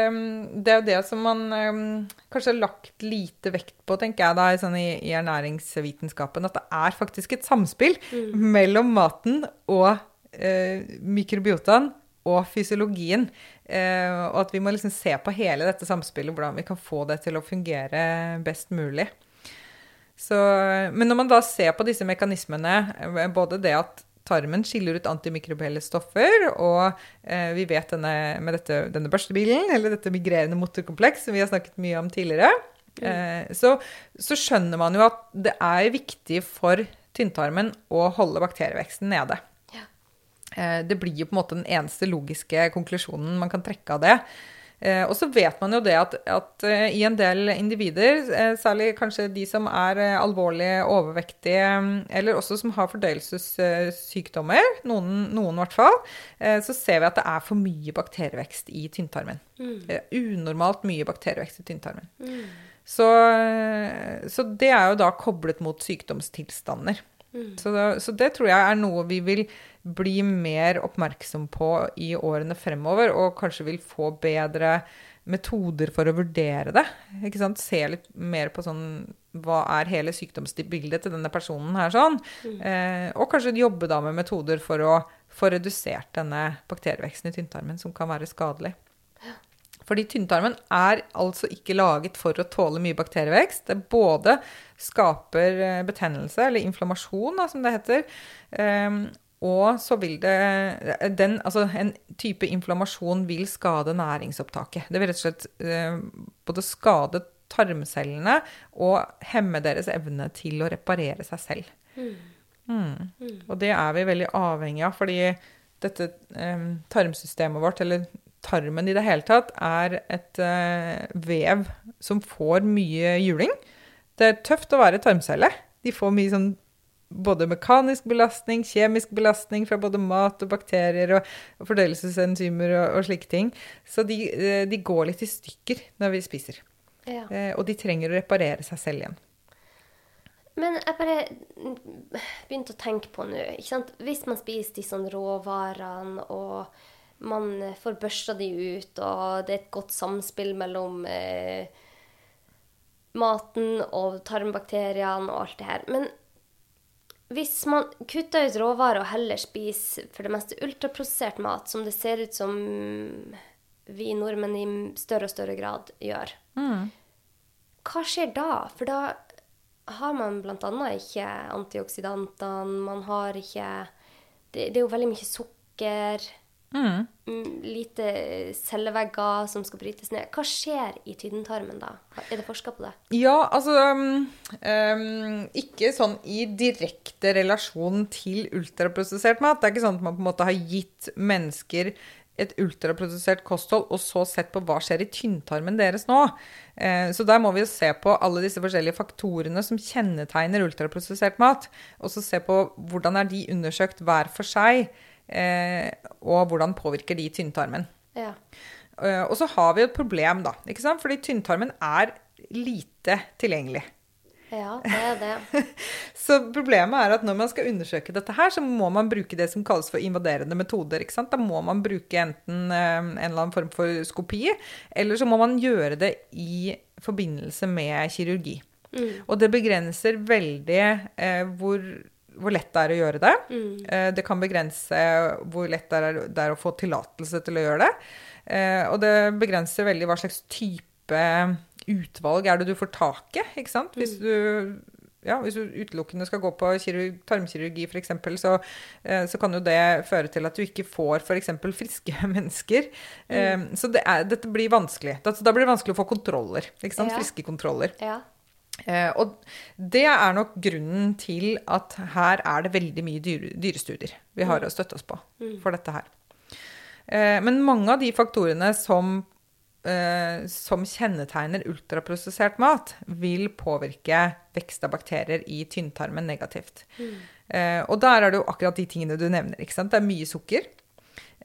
um, det er det som man um, kanskje har lagt lite vekt på, tenker jeg da, i sånn i, i ernæringsvitenskapen. At det er faktisk et samspill mellom maten og eh, mikrobiotaen og fysiologien. Eh, og at vi må liksom se på hele dette samspillet, hvordan vi kan få det til å fungere best mulig. Så, men når man da ser på disse mekanismene, eh, både det at tarmen skiller ut antimikrobielle stoffer, og eh, vi vet denne, med dette, denne børstebilen, eller dette migrerende motorkompleks, som vi har snakket mye om tidligere, eh, så, så skjønner man jo at det er viktig for tynntarmen å holde bakterieveksten nede. Eh, Det blir jo på en måte den eneste logiske konklusjonen man kan trekke av det. Eh, Og så vet man jo det at, at eh, i en del individer, særlig kanskje de som er alvorlig overvektige, mm, eller også som har fordøyelsessykdommer, noen, noen i hvert fall, så ser vi at det er for mye bakterievekst i tynntarmen. Mm. Unormalt mye bakterievekst i tynntarmen. Så, så det er jo da koblet mot sykdomstilstander. Så, da, så det tror jeg er noe vi vil bli mer oppmerksom på i årene fremover, og kanskje vil få bedre metoder for å vurdere det. Ikke sant? Se litt mer på sånn hva er hele sykdomsbildet til denne personen her sånn. Eh, og kanskje jobbe da med metoder for å få redusert denne bakterieveksten i tynntarmen, som kan være skadelig. Fordi tynntarmen er altså ikke laget for å tåle mye bakterievekst. Det både skaper eh, betennelse, eller inflammasjon, da, som det heter. Og så vil det den, altså En type inflammasjon vil skade næringsopptaket. Det vil rett og slett eh, både skade tarmcellene og hemme deres evne til å reparere seg selv. Mm. Og det er vi veldig avhengig av, fordi dette eh, tarmsystemet vårt, eller tarmen i det hele tatt, er et eh, vev som får mye juling. Det er tøft å være tarmcelle. De får mye sånn både mekanisk belastning, kjemisk belastning fra både mat og bakterier og, fordøyelsesenzymer og, og slike ting. Så de, eh, de går litt i stykker når vi spiser. Ja. Eh, og de trenger å reparere seg selv igjen. Men jeg bare begynte å tenke på nå ikke sant? Hvis man spiser de sånne råvarene, og man får børsta de ut, og det er et godt samspill mellom eh, maten og tarmbakteriene og alt det her Men hvis man kutter ut råvarer og heller spiser for det meste ultraprosessert mat, som det ser ut som vi nordmenn i større og større grad gjør, hva skjer da? For da har man bl.a. ikke antioksidantene, man har ikke det, det er jo veldig mye sukker. Mm, lite cellevegger som skal brytes ned. Hva skjer i tynntarmen da? Er det forska på det? Ja, altså um, um, Ikke sånn i direkte relasjon til ultraprosessert mat. Det er ikke sånn at man på en måte har gitt mennesker et ultraprosessert kosthold, og så sett på hva skjer i tynntarmen deres nå. Eh, så der må vi jo se på alle disse forskjellige faktorene som kjennetegner ultraprosessert mat. Og så se på hvordan er de undersøkt hver for seg, og hvordan påvirker de tynntarmen. Ja. Eh, og så har vi et problem, da. ikke sant? Fordi tynntarmen er lite tilgjengelig. Ja, det er det. [laughs] Så problemet er at når man skal undersøke dette her, så må man bruke det som kalles for invaderende metoder. ikke sant? Da må man bruke enten eh, en eller annen form for skopi, eller så må man gjøre det i forbindelse med kirurgi. Og det begrenser veldig eh, hvor, hvor lett det er å gjøre det. Eh, det kan begrense hvor lett det er, det er å få tillatelse til å gjøre det. Eh, og det begrenser veldig hva slags type utvalg er det du får tak i. ikke sant? Hvis du, ja, hvis du utelukkende skal gå på kirurg, tarmkirurgi f.eks., så, eh, så kan jo det føre til at du ikke får f.eks. friske [laughs] mennesker. Eh, så det er, dette blir vanskelig. Da, da blir det vanskelig å få kontroller. ikke sant? Ja. Friske kontroller. Ja. Eh, og det er nok grunnen til at her er det veldig mye dyre, dyrestudier vi har å støtte oss på for dette her. Eh, men mange av de faktorene som, eh, som kjennetegner ultraprosessert mat, vil påvirke vekst av bakterier i tynntarmen negativt. Eh, og der er det jo akkurat de tingene du nevner. ikke sant? Det er mye sukker.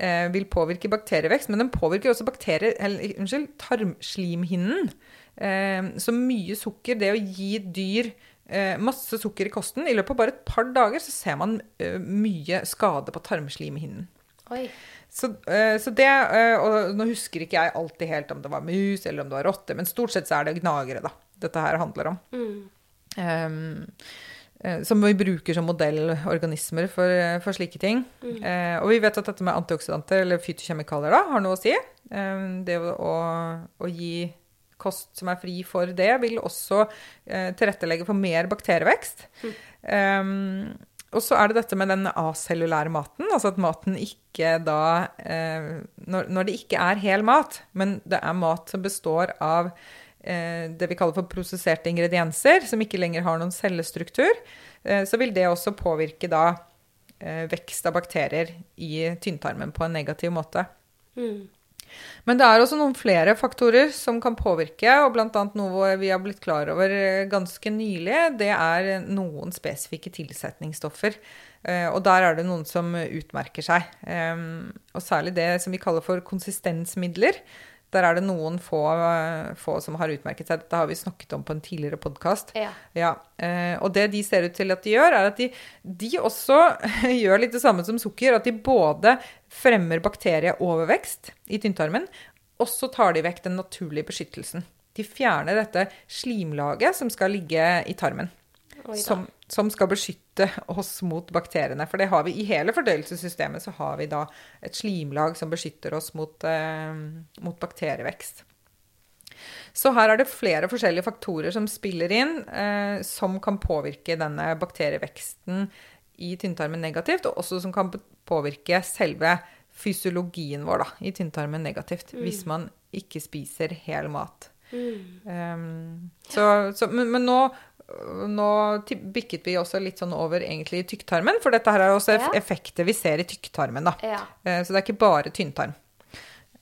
Eh, vil påvirke bakterievekst, men den påvirker også bakterier, eller, unnskyld, tarmslimhinnen. Eh, så mye sukker, det å gi dyr eh, masse sukker i kosten, i løpet av bare et par dager så ser man eh, mye skade på tarmslimhinnen. Så, eh, så det, og nå husker ikke jeg alltid helt om det var mus eller om det var rotte, men stort sett så er det gnagere da, dette her handler om. Um, eh, som vi bruker som modellorganismer for, for slike ting. Eh, og vi vet at dette med antioksidanter, eller fytokjemikalier, da, har noe å si. Eh, det å, å, å gi kost som er fri for det, vil også eh, tilrettelegge for mer bakterievekst. Um, og så er det dette med den acellulære maten, altså at maten ikke da eh, når, når det ikke er hel mat, men det er mat som består av eh, det vi kaller for prosesserte ingredienser, som ikke lenger har noen cellestruktur, eh, så vil det også påvirke da eh, vekst av bakterier i tynntarmen på en negativ måte. Men det er også noen flere faktorer som kan påvirke, og bl.a. noe vi har blitt klar over eh, ganske nylig, det er noen spesifikke tilsetningsstoffer. Eh, Og der er det noen som utmerker seg. Eh, Og særlig det som vi kaller for konsistensmidler. Der er det noen få, få som har utmerket seg. Dette har vi snakket om på en tidligere podkast. Ja. Ja, eh, og det de ser ut til at de gjør, er at de, de også [laughs] gjør litt det samme som sukker. At de både fremmer bakterieovervekst i tynntarmen, og så tar de vekk den naturlige beskyttelsen. De fjerner dette slimlaget som skal ligge i tarmen. Oi. Som, som skal beskytte oss mot bakteriene. For det har vi i hele fordøyelsessystemet, så har vi da et slimlag som beskytter oss mot, eh, mot bakterievekst. Så her er det flere forskjellige faktorer som spiller inn, eh, som kan påvirke denne bakterieveksten i tynntarmen negativt, og også som kan påvirke selve fysiologien vår da, i tynntarmen negativt, hvis man ikke spiser hel mat. Um, så, så, men, men nå, nå bikket vi også litt sånn over egentlig i tykktarmen, for dette her er også Ja. effekter vi ser i tykktarmen. da. Ja. Eh, Så det er ikke bare tynntarm.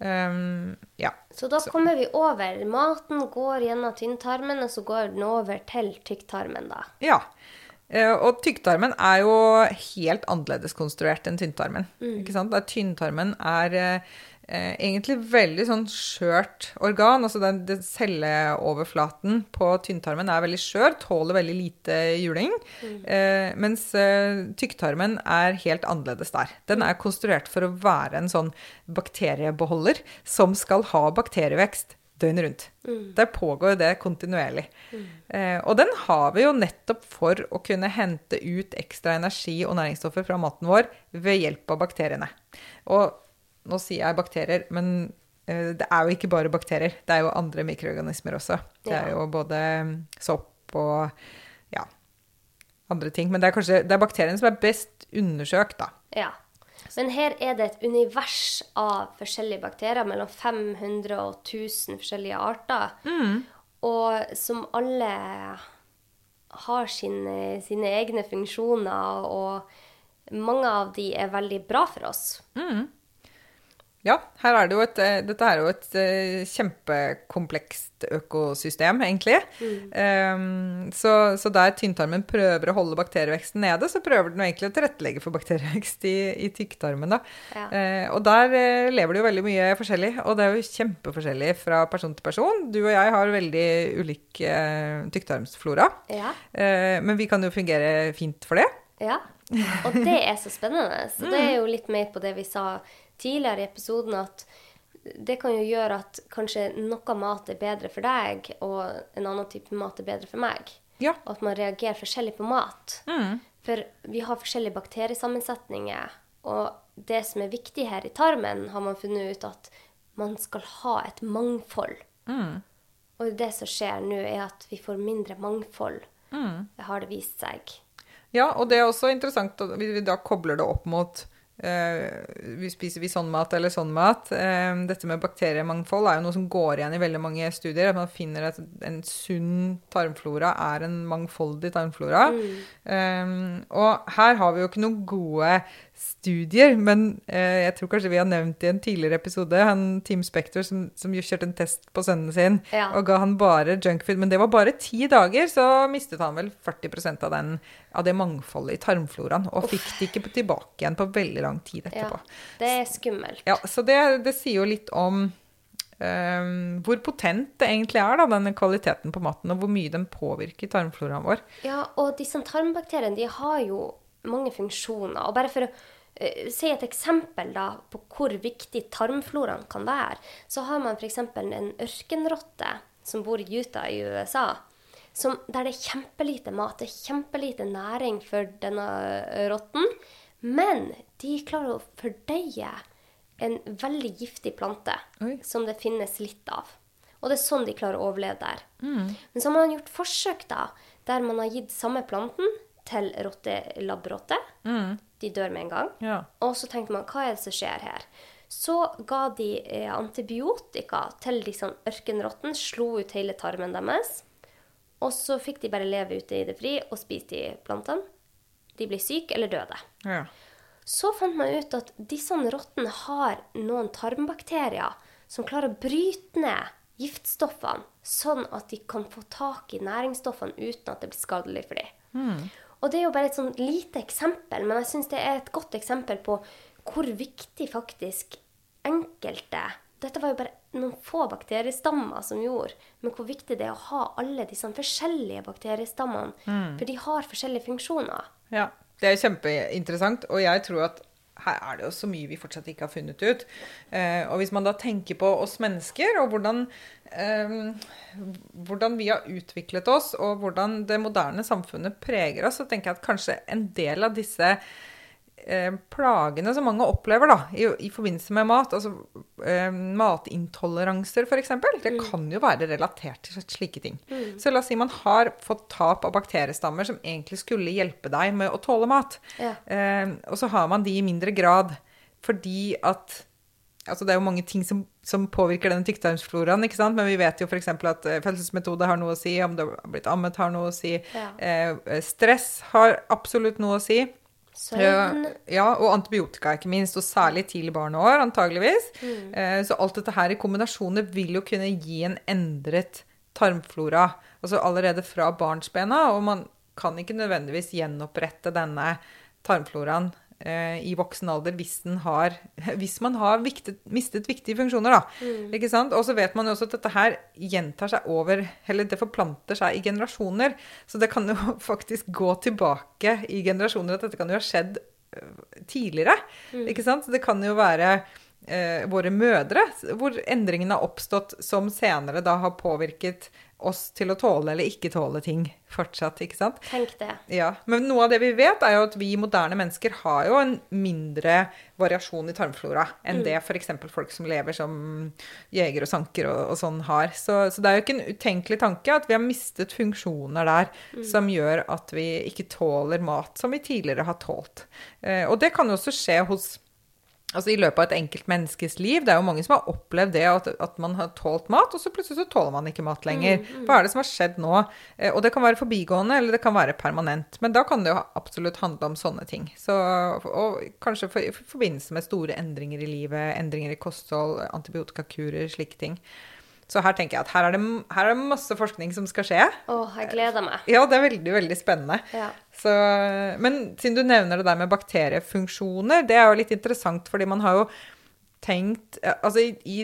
Um, ja. Så da kommer vi over. Maten går gjennom tynntarmen, og så går den over til tykktarmen, da. Ja. Eh, Og tykktarmen er jo helt annerledes konstruert enn tynntarmen. Ikke sant? Der tynntarmen er eh, egentlig veldig sånn skjørt organ. Altså den, den celleoverflaten på tynntarmen er veldig skjør, tåler veldig lite juling. Eh, mens eh, tykktarmen er helt annerledes der. Den er konstruert for å være en sånn bakteriebeholder som skal ha bakterievekst døgnet rundt. Der pågår det kontinuerlig. Eh, og den har vi jo nettopp for å kunne hente ut ekstra energi og næringsstoffer fra maten vår ved hjelp av bakteriene. Og nå sier jeg bakterier, men eh, det er jo ikke bare bakterier. Det er jo andre mikroorganismer også. Det er jo både mm, sopp og ja, andre ting. Men det er kanskje det er bakteriene som er best undersøkt, da. Ja. Men her er det et univers av forskjellige bakterier, mellom 500 og 1000 forskjellige arter, og som alle har sine, sine egne funksjoner, og mange av de er veldig bra for oss. Ja, her er det et, eh, dette er jo et eh, kjempekomplekst økosystem, egentlig. Um, så, så der tynntarmen prøver å holde bakterieveksten nede, så prøver den egentlig å tilrettelegge for bakterievekst i, i tykktarmen. Ja. Uh, og der uh, lever det jo veldig mye forskjellig, og det er jo kjempeforskjellig fra person til person. Du og jeg har veldig ulik uh, tykktarmsflora, Ja. men vi kan jo fungere fint for det. Ja, og det er så spennende. Så det er jo litt mer på det vi sa tidligere i episoden, at det kan jo gjøre at kanskje noe mat er bedre for deg, og en annen type mat er bedre for meg. Ja. Og at man reagerer forskjellig på mat. For vi har forskjellige bakteriesammensetninger, og det som er viktig her i tarmen, har man funnet ut at man skal ha et mangfold. Og det som skjer nå, er at vi får mindre mangfold. Det har det vist seg. Ja, og det er også interessant at vi vi da kobler det opp mot vi Spiser vi sånn mat eller sånn mat? Uh, dette med bakteriemangfold er jo noe som går igjen i veldig mange studier. At man finner at en sunn tarmflora er en mangfoldig tarmflora. Eh, og her har vi jo ikke noen gode studier, men jeg tror kanskje vi har nevnt i en tidligere episode han Team Spector som, som kjørte en test på sønnen sin Ja. og ga han bare junkfood. Men det var bare ti dager, så mistet han vel 40% av, den, av det mangfoldet i tarmfloraen. Og fikk det ikke tilbake igjen på veldig lang tid etterpå. Ja, det er skummelt. Ja, Så det, det sier jo litt om um, hvor potent det egentlig er, da, denne kvaliteten på maten, og hvor mye den påvirker tarmfloraen vår. Ja, og disse tarmbakteriene de har jo mange funksjoner. Og bare for å eh, si et eksempel da, på hvor viktig tarmfloraen kan være, så har man f.eks. en ørkenrotte som bor i Utah i USA. Som, der det er kjempelite mat, det er kjempelite næring for denne eh, rotten. Men de klarer å fordøye en veldig giftig plante Oi. som det finnes litt av. Og det er sånn de klarer å overleve der. Men så har man gjort forsøk da, der man har gitt samme planten til rotte, mm. De dør med en gang. Ja. Og så tenkte man, hva er det som skjer her? Så ga de eh, antibiotika til disse ørkenrotten, slo ut hele tarmen deres. Og så fikk de bare leve ute i det fri og spise de plantene. De ble syke eller døde. Ja. Så fant man ut at disse rottene har noen tarmbakterier som klarer å bryte ned giftstoffene, sånn at de kan få tak i næringsstoffene uten at det blir skadelig for dem. Og det er jo bare et sånn lite eksempel, men jeg syns det er et godt eksempel på hvor viktig faktisk enkelte Dette var jo bare noen få bakteriestammer som gjorde, men hvor viktig det er å ha alle disse forskjellige bakteriestammene, for de har forskjellige funksjoner. Ja, det er kjempeinteressant, og jeg tror at her er det jo så mye vi fortsatt ikke har funnet ut. Eh, og hvis man da tenker på oss mennesker, og hvordan, eh, hvordan vi har utviklet oss, og hvordan det moderne samfunnet preger oss, så tenker jeg at kanskje en del av disse eh, plagene som mange opplever da, i, i forbindelse med mat, altså eh, matintoleranser f.eks., det kan jo være relatert til slike ting. Så la oss si man har fått tap av bakteriestammer som egentlig skulle hjelpe deg med å tåle mat. Ja. Eh, og så har man de i mindre grad fordi at Altså det er jo mange ting som, som påvirker denne tykktarmsfloraen, ikke sant? men vi vet jo f.eks. at eh, fødselsmetode har noe å si, om du har blitt ammet har noe å si. Ja. Eh, stress har absolutt noe å si. Søvn Ja, og antibiotika, ikke minst. Og særlig tidlig barneår, antageligvis. Mm. så alt dette her i kombinasjoner vil jo kunne gi en endret tarmflora. Altså allerede fra barnsbena. Og man kan ikke nødvendigvis gjenopprette denne tarmfloraen eh, i voksen alder hvis, den har, [laughs] hvis man har viktet, mistet viktige funksjoner, da. Sant? Og så vet man jo også at dette her gjentar seg over Eller det forplanter seg i generasjoner. Så det kan jo [laughs] faktisk gå tilbake i generasjoner at dette kan jo ha skjedd tidligere. tidligere. Ikke sant? Så det kan jo være eh, våre mødre hvor endringene har oppstått som senere da har påvirket oss til å tåle eller ikke tåle ting fortsatt, ikke sant? Tenk det. Ja, Men noe av det vi vet, er jo at vi moderne mennesker har jo en mindre variasjon i tarmflora enn det f.eks. folk som lever som jeger og sanker og, og sånn har. Så, så det er jo ikke en utenkelig tanke at vi har mistet funksjoner der som gjør at vi ikke tåler mat som vi tidligere har tålt. Eh, og det kan jo også skje hos Altså I løpet av et enkelt menneskes liv. Det er jo mange som har opplevd det, at, at man har tålt mat, og så plutselig så tåler man ikke mat lenger. Hva er det som har skjedd nå? Eh, Og det kan være forbigående, eller det kan være permanent. Men da kan det jo absolutt handle om sånne ting. Så, og kanskje for, i forbindelse med store endringer i livet, endringer i kosthold, antibiotikakurer, slike ting. Så her tenker jeg at her er, det, her er det masse forskning som skal skje. Åh, jeg gleder meg. Ja, det er veldig, veldig spennende. Ja. Så, men siden du nevner det der med bakteriefunksjoner, det er jo litt interessant, fordi man har jo tenkt Altså i, i,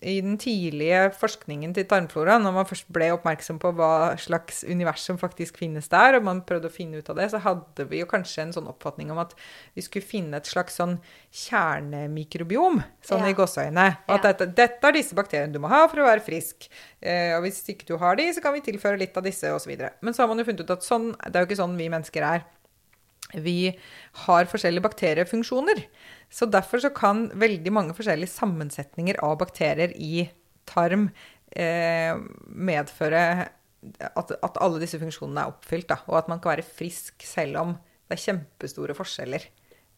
i den tidlige forskningen til tarmflora, når man først ble oppmerksom på hva slags univers som faktisk finnes der, og man prøvde å finne ut av det, så hadde vi jo kanskje en sånn oppfatning om at vi skulle finne et slags sånn kjernemikrobiom, sånn Ja. i gåseøyne. Og at dette, dette er disse bakteriene du må ha for å være frisk. Eh, og hvis ikke du har de, så kan vi tilføre litt av disse, osv. Men så har man jo funnet ut at sånn, det er jo ikke sånn vi mennesker er. Vi har forskjellige bakteriefunksjoner. Så derfor så kan veldig mange forskjellige sammensetninger av bakterier i tarm eh, medføre at, at alle disse funksjonene er oppfylt. Da, og at man kan være frisk selv om det er kjempestore forskjeller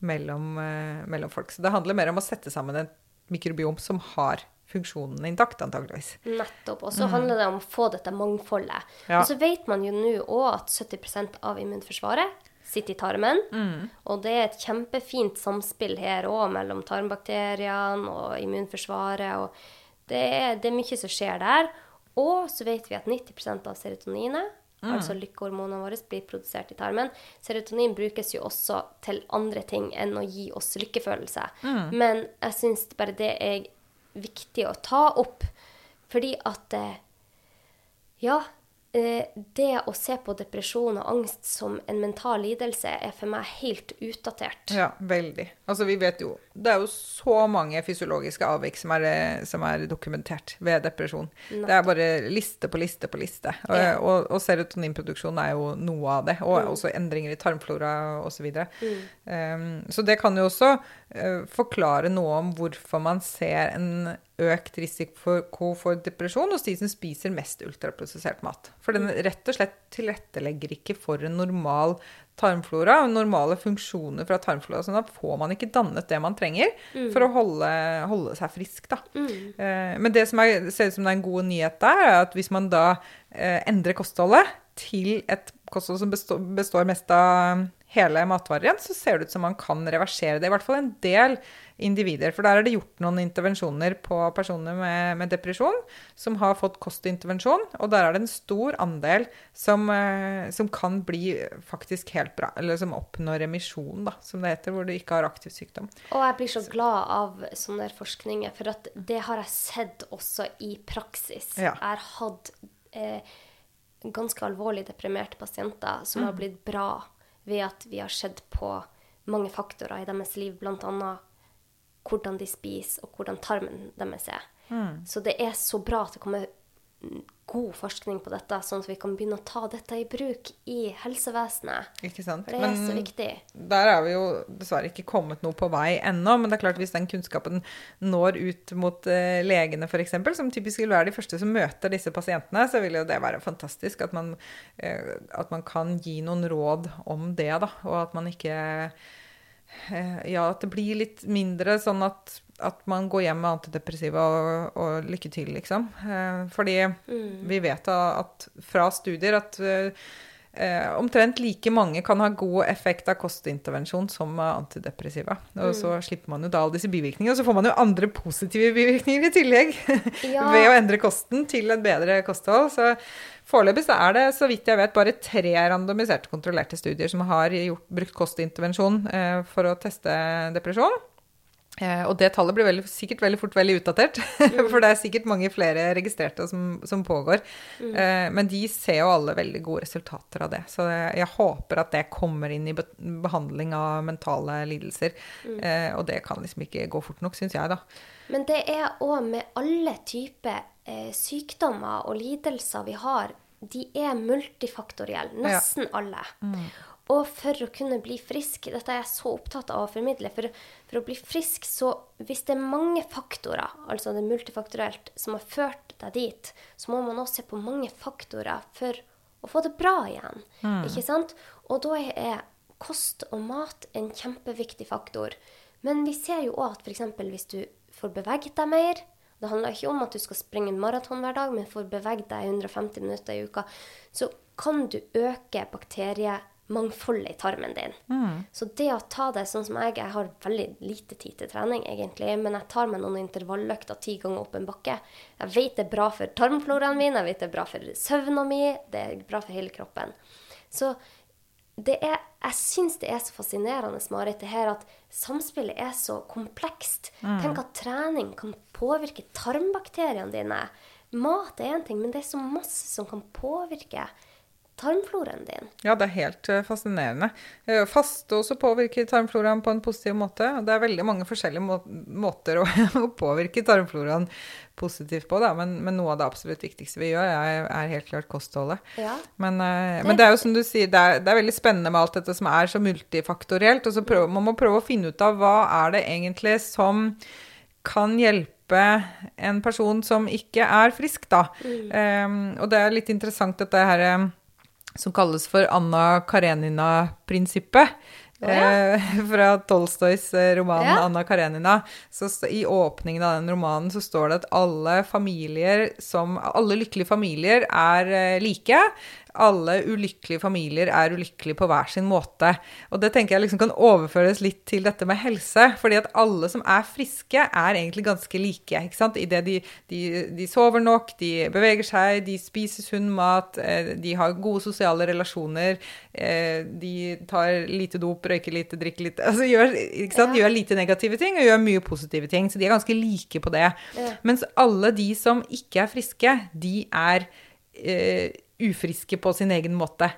mellom, eh, mellom folk. Så det handler mer om å sette sammen et mikrobiom som har funksjonen intakt, antageligvis. Nettopp. Og så handler det om å få dette mangfoldet. Mm. Ja. Og så vet man jo nå òg at 70% av immunforsvaret sitter i tarmen. Mm. Og det er et kjempefint samspill her òg mellom tarmbakteriene og immunforsvaret. og det er, det er mye som skjer der. Og så vet vi at 90% av serotoninet, Mm. altså lykkehormonene våre, blir produsert i tarmen. Serotonin brukes jo også til andre ting enn å gi oss lykkefølelse. Mm. Men jeg syns bare det er viktig å ta opp, fordi at eh, Ja, det å se på depresjon og angst som en mental lidelse er for meg helt utdatert. Ja, veldig. Altså, vi vet jo Det er jo så mange fysiologiske avvik som er, eh, som er dokumentert ved depresjon. Det er bare liste på liste på liste. Og, Ja. og, og serotoninproduksjon er jo noe av det. Og også endringer i tarmflora osv. Så, um, så det kan jo også uh, forklare noe om hvorfor man ser en økt risiko for depresjon hos de som spiser mest ultraprosessert mat. For den rett og slett tilrettelegger ikke for en normal tarmflora og normale funksjoner fra tarmflora. sånn da får man ikke dannet det man trenger for å holde, holde seg frisk. Da. Eh, men det som er, ser ut som det er en god nyhet der, er at hvis man da eh, endrer kostholdet til et kosthold som består, består mest av hele matvarer igjen, så ser det ut som man kan reversere det. I hvert fall en del individer. For der er det gjort noen intervensjoner på personer med, med depresjon som har fått kostintervensjon, og der er det en stor andel som, eh, som kan bli faktisk helt bra, eller som oppnår remisjon, da, som det heter, hvor du ikke har aktiv sykdom. Og jeg blir så glad av sånne forskninger, for at det har jeg sett også i praksis. Ja. Jeg har hatt eh, ganske alvorlig deprimerte pasienter som Mm. har blitt bra ved at vi har sett på mange faktorer i deres liv, bl.a. hvordan de spiser, og hvordan tarmen deres er. Mm. Så det er så bra at det kommer mm, god forskning på dette, sånn at vi kan begynne å ta dette i bruk i helsevesenet. Ikke sant? Det er så viktig. der er vi jo dessverre ikke kommet noe på vei ennå. Men det er klart hvis den kunnskapen når ut mot uh, legene f.eks., som typisk vil være de første som møter disse pasientene, så vil jo det være fantastisk at man, uh, at man kan gi noen råd om det, da. Og at man ikke eh, Ja, at det blir litt mindre sånn at, at man går hjem med antidepressiva og, og lykke til, liksom. Eh, fordi vi vet at fra studier at eh, Eh, omtrent like mange kan ha god effekt av kostintervensjon som antidepressiva. Og så slipper man jo da alle disse bivirkningene, og så får man jo andre positive bivirkninger i tillegg. [laughs] Ja. ved å endre kosten til et bedre kosthold. Så foreløpig så er det, så vidt jeg vet, bare tre randomiserte kontrollerte studier som har gjort, brukt kostintervensjon eh, for å teste depresjon. Eh, og det tallet blir veldig, sikkert veldig fort veldig utdatert, [laughs] for det er sikkert mange flere registrerte som, som pågår. Eh, men de ser jo alle veldig gode resultater av det. Så jeg, håper at det kommer inn i be behandling av mentale lidelser. Eh, og det kan liksom ikke gå fort nok, syns jeg, da. Men det er òg med alle typer eh, sykdommer og lidelser vi har, de er multifaktorielle. Nesten alle. Og for å kunne bli frisk, dette er jeg så opptatt av å formidle, for, for å bli frisk, så hvis det er mange faktorer, altså det er multifaktorielt, som har ført deg dit, så må man også se på mange faktorer for å få det bra igjen. Ikke sant? Og da er kost og mat en kjempeviktig faktor. Men vi ser jo òg at f.eks. hvis du får beveget deg mer Det handler ikke om at du skal springe en maraton hver dag, men for å bevege deg 150 minutter i uka, så kan du øke bakteriemangfoldet i tarmen din. Så det å ta det sånn som jeg Jeg har veldig lite tid til trening, egentlig, men jeg tar meg noen intervalløkter ti ganger opp en bakke. Jeg vet det er bra for tarmfloraen min, jeg vet det er bra for søvna mi, det er bra for hele kroppen. Så er, jeg syns det er så fascinerende, Marit, det her at samspillet er så komplekst. Tenk at trening kan påvirke tarmbakteriene dine. Mat er én ting, men det er så masse som kan påvirke tarmfloraen din. Ja, det er helt eh, fascinerende. Eh, Faste også påvirker tarmfloraen på en positiv måte. Det er veldig mange forskjellige må måter [laughs] å, å påvirke tarmfloraen positivt på. Men, men, noe av det absolutt viktigste vi gjør, er, er helt klart kostholdet. Ja. Men, eh, men, det er jo som du sier, det er, det er, veldig spennende med alt dette som er så multifaktorielt. og så prøver, Man må prøve å finne ut av hva er det egentlig som kan hjelpe en person som ikke er frisk, da. Mm. Um, og det er litt interessant dette her som kalles for Anna Karenina-prinsippet. Oh, ja. eh, [laughs] fra Tolstojs roman ja. 'Anna Karenina'. Så I åpningen av den romanen så står det at alle familier som Alle lykkelige familier er eh, like alle ulykkelige familier er ulykkelige på hver sin måte. Og det tenker jeg liksom kan overføres litt til dette med helse. fordi at alle som er friske, er egentlig ganske like. ikke sant? Idet de, de, de sover nok, de beveger seg, de spiser sunn mat, eh, de har gode sosiale relasjoner, eh, de tar lite dop, røyker lite, drikker lite [laughs] altså gjør, ikke sant? gjør lite negative ting og gjør mye positive ting. Så de er ganske like på det. Mens alle de som ikke er friske, de er eh, ufriske på sin egen måte.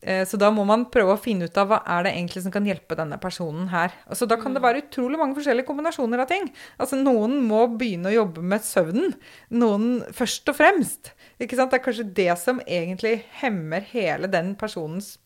Eh, så da må man prøve å finne ut av hva er det egentlig som kan hjelpe denne personen her. Altså, da kan det være utrolig mange forskjellige kombinasjoner av ting. Altså, noen må begynne å jobbe med søvnen. Noen først og fremst. Det er kanskje det som egentlig hemmer hele den personens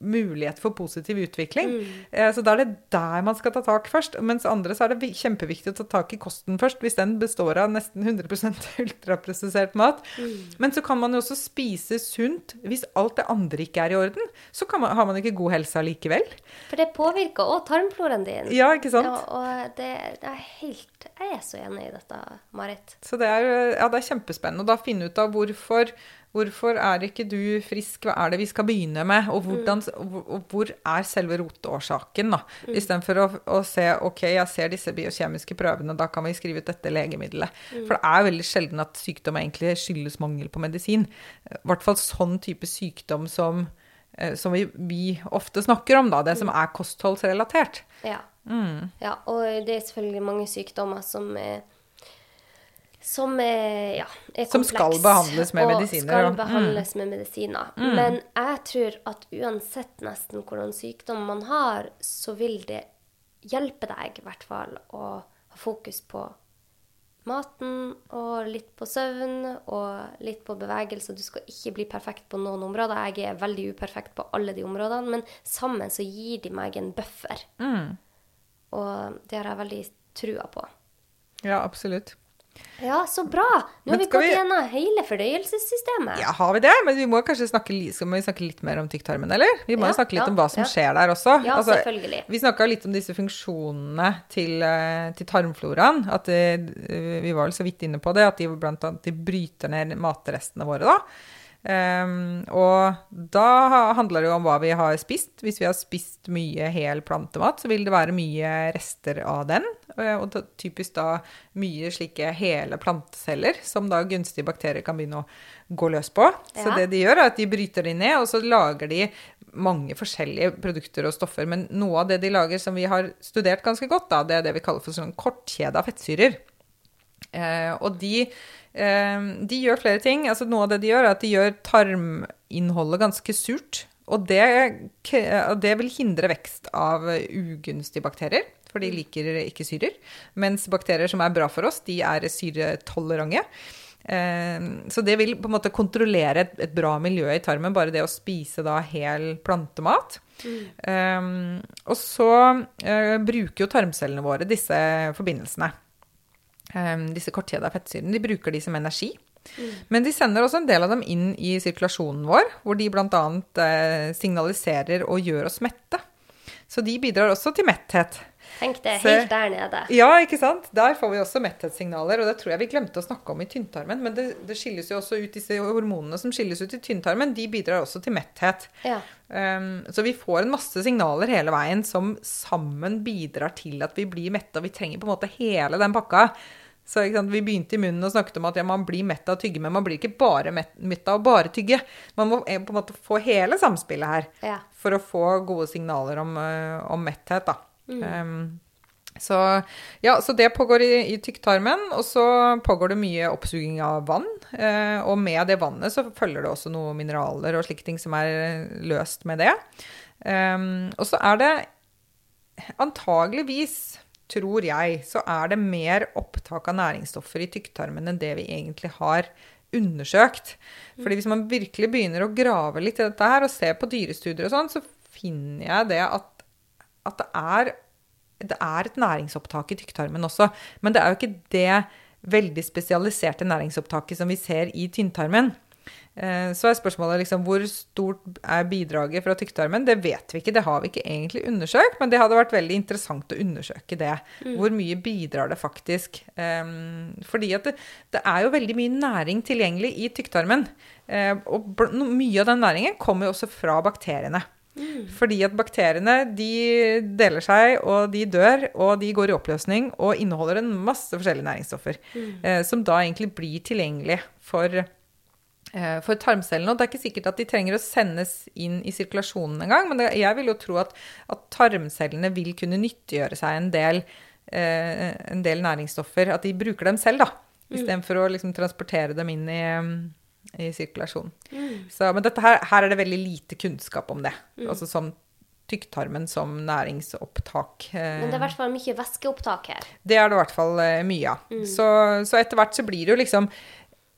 mulighet for positiv utvikling. Mm. Så da er det der man skal ta tak først. Mens andre så er det kjempeviktig å ta tak i kosten først, hvis den består av nesten 100% [laughs] ultraprosessert mat. Mm. Men så kan man jo også spise sunt hvis alt det andre ikke er i orden. Så man, har man ikke god helse allikevel. For det påvirker òg tarmfloraen din. Ja, ikke sant? Ja, og det, det, er helt Jeg er så enig i dette, Marit. Så det er, ja, det er kjempespennende å da finne ut av hvorfor Hvorfor er ikke du frisk? Hva er det vi skal begynne med? Og, hvordan, og hvor er selve rotårsaken? da? Mm. Istedenfor å, å se ok, jeg ser disse biokjemiske prøvene, da kan vi skrive ut dette legemiddelet. Mm. For det er veldig sjelden at sykdom egentlig skyldes mangel på medisin. I hvert fall sånn type sykdom som, eh, som vi, vi, ofte snakker om, da. Det som er kostholdsrelatert. Ja. Mm. ja. Og det er selvfølgelig mange sykdommer som er som er, ja, er Som skal behandles med medisiner. Og skal behandles mm. med medisiner. Mm. Men jeg tror at uansett nesten hvordan sykdom man har, så vil det hjelpe deg i hvert fall å ha fokus på maten og litt på søvn og litt på bevegelse. Du skal ikke bli perfekt på noen områder. Jeg er veldig uperfekt på alle de områdene, men sammen så gir de meg en buffer. Mm. Og det har jeg veldig trua på. Ja, absolutt. Ja, så bra! Nå har vi gått vi... gjennom hele fordøyelsessystemet. Ja, har vi det? Men vi må kanskje snakke, skal vi snakke litt mer om tykktarmen, eller? Vi må ja, snakke litt ja, om hva som ja. skjer der også. Ja, altså, selvfølgelig. Vi snakka litt om disse funksjonene til, eh, til tarmfloraen. At eh, vi var vel så vidt inne på det, at de blant annet de bryter ned matrestene våre, da. Um, og da handler det jo om hva vi har spist. Hvis vi har spist mye hel plantemat, så vil det være mye rester av den. Og da, typisk da mye slike hele planteceller som da gunstige bakterier kan begynne å gå løs på. Ja. Så det de gjør, er at de bryter de ned, og så lager de mange forskjellige produkter og stoffer. Men noe av det de lager som vi har studert ganske godt, da, det er det vi kaller for sånn kortkjede av fettsyrer. Uh, og de de gjør flere ting. Altså, noe av det de gjør, er at de gjør tarminnholdet ganske surt. Og det, det vil hindre vekst av ugunstige bakterier, for de liker ikke syrer. Mens bakterier som er bra for oss, de er syretolerante. Ehm, så det vil på en måte kontrollere et, et, bra miljø i tarmen, bare det å spise da hel plantemat. Mm. Um, og så uh, bruker jo tarmcellene våre disse forbindelsene. Ehm, disse kortkjeda fettsyrene. De bruker de som energi. Mm. Men de sender også en del av dem inn i sirkulasjonen vår, hvor de bl.a. Eh, signaliserer og gjør oss mette. Så de bidrar også til metthet. Tenk det, helt der nede. Ja, ikke sant? Der får vi også metthetssignaler, og det tror jeg vi glemte å snakke om i tynntarmen. Men det, det skilles jo også ut disse hormonene som skilles ut i tynntarmen, de bidrar også til metthet. Ja. Um, så vi får en masse signaler hele veien som sammen bidrar til at vi blir mette, og vi trenger på en måte hele den pakka. Så? Vi begynte i munnen og snakket om at ja, man blir mett av å tygge, men man blir ikke bare mett av å bare tygge. Man må eh, på en måte få hele samspillet her Ja. for å få gode signaler om, eh, om metthet. Da. Um, så, ja, så det pågår i, i tykktarmen, og så pågår det mye oppsuging av vann. Uh, og med det vannet så følger det også noen mineraler og slike ting som er løst med det. Um, og så er det antageligvis, tror jeg, så er det mer opptak av næringsstoffer i tykktarmen enn det vi egentlig har undersøkt. Fordi hvis man virkelig begynner å grave litt i dette her, og se på dyrestudier og sånn, så finner jeg det at, at det, er, det er et næringsopptak i tykktarmen også. Men det er jo ikke det veldig spesialiserte næringsopptaket som vi ser i tynntarmen. Eh, Så er spørsmålet liksom, hvor stort er bidraget fra tykktarmen? Det vet vi ikke, det har vi ikke egentlig undersøkt, men det hadde vært veldig interessant å undersøke det. Hvor mye bidrar det faktisk? Um, fordi at det, det er jo veldig mye næring tilgjengelig i tykktarmen. Eh, og mye av den næringen kommer jo også fra bakteriene. Fordi at bakteriene de deler seg, og de dør, og de går i oppløsning og inneholder en masse forskjellige næringsstoffer. Eh, som da egentlig blir tilgjengelig for for tarmcellene. Og det er ikke sikkert at de trenger å sendes inn i sirkulasjonen engang, men jeg vil jo tro at, at tarmcellene vil kunne nyttiggjøre seg en del, eh, en del næringsstoffer. At de bruker dem selv, da. Istedenfor å liksom transportere dem inn i, mm, i sirkulasjon. Så, men her, her er det veldig lite kunnskap om det. Altså som tykktarmen som næringsopptak. eh, Men det er i hvert fall mye væskeopptak her. det er det i hvert fall eh, mye av. Så, så etter hvert så blir det jo liksom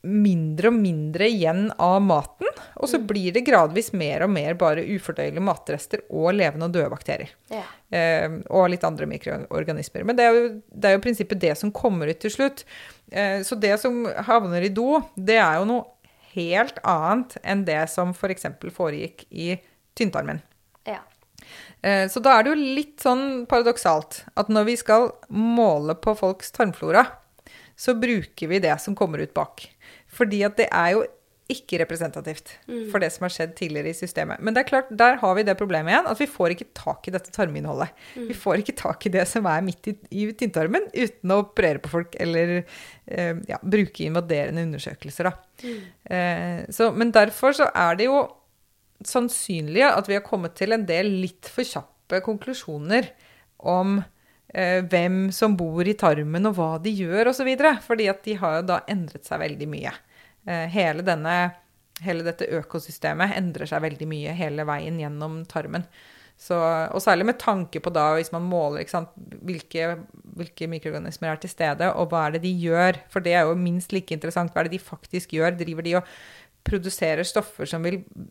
mindre og mindre igjen av maten. Og så blir det gradvis mer og mer bare ufordøyelige matrester og levende og døde bakterier. Ja. Eh, og litt andre mikroorganismer. Men det er, jo, det er jo prinsippet det som kommer ut til slutt. Eh, så det som havner i do, det er jo noe helt annet enn det som f.eks. foregikk i tynntarmen. ja. Eh, Så da er det jo litt sånn paradoksalt at når vi skal måle på folks tarmflora, så bruker vi det som kommer ut bak. Fordi at det er jo ikke representativt for det som har skjedd tidligere i systemet. Men det er klart, der har vi det problemet igjen, at vi får ikke tak i dette tarminnholdet. Vi får ikke tak i det som er midt i, i tynntarmen, uten å operere på folk eller eh, ja, bruke invaderende undersøkelser. Da. Eh, så, men derfor så er det jo sannsynlig at vi har kommet til en del litt for kjappe konklusjoner om hvem som bor i tarmen og hva de gjør osv. Fordi at de har jo da endret seg veldig mye. Eh, hele, denne, hele dette økosystemet endrer seg veldig mye hele veien gjennom tarmen. Så, og særlig med tanke på da, hvis man måler sant, hvilke, hvilke mikroorganismer er til stede, og hva er det de gjør. For det er jo minst like interessant. Hva er det de faktisk gjør? Driver de og produserer stoffer som vil eh,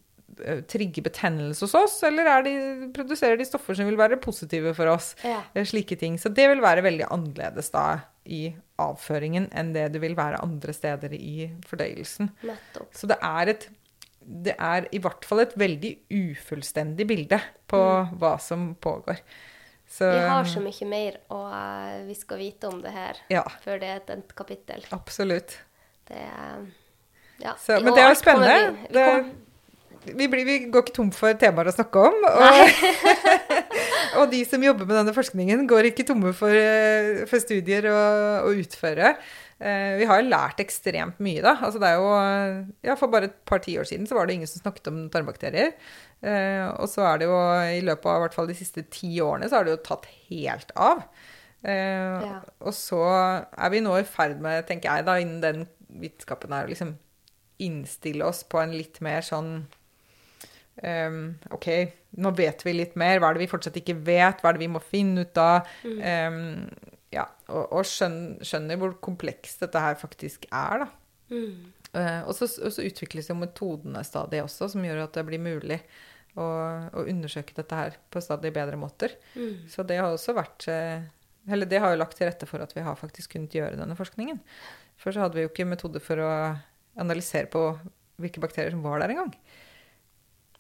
trigge betennelse hos oss, eller er de, produserer de stoffer som vil være positive for oss? Ja. Eh, Slike ting. Så det vil være veldig annerledes da i avføringen enn det det vil være andre steder i fordøyelsen. Nettopp. Så det er et det er i hvert fall et veldig ufullstendig bilde på hva som pågår. Så, Vi har så mye mer og uh, vi skal vite om det her Ja, før det er et endt kapittel. absolutt. Det er ja. Så, men det er jo spennende. Vi, vi Det, vi, blir, vi går ikke tom for temaer å snakke om. Og, [laughs] og de som jobber med denne forskningen, går ikke tomme for, eh, for studier å, å utføre. Eh, Vi har lært ekstremt mye, da. Altså det er jo, ja, for bare et par tiår siden så var det ingen som snakket om tarmbakterier. Eh, Og så er det jo i løpet av i hvert fall de siste ti årene så har det jo tatt helt av. Eh, Ja. Og så er vi nå i ferd med, tenker jeg, da, innen den vitenskapen her, å liksom innstille oss på en litt mer sånn ehm, OK, nå vet vi litt mer. Hva er det vi fortsatt ikke vet? Hva er det vi må finne ut av? Ehm, ja, og, og skjønner, skjønner hvor komplekst dette her faktisk er, da. mm, Uh, og, så, og så utvikles jo metodene stadig også, som gjør at det blir mulig å, å undersøke dette her på stadig bedre måter. mm. Så det har også vært eh, Eller det har jo lagt til rette for at vi har faktisk kunnet gjøre denne forskningen. Før så hadde vi jo ikke metode for å analysere på hvilke bakterier som var der engang.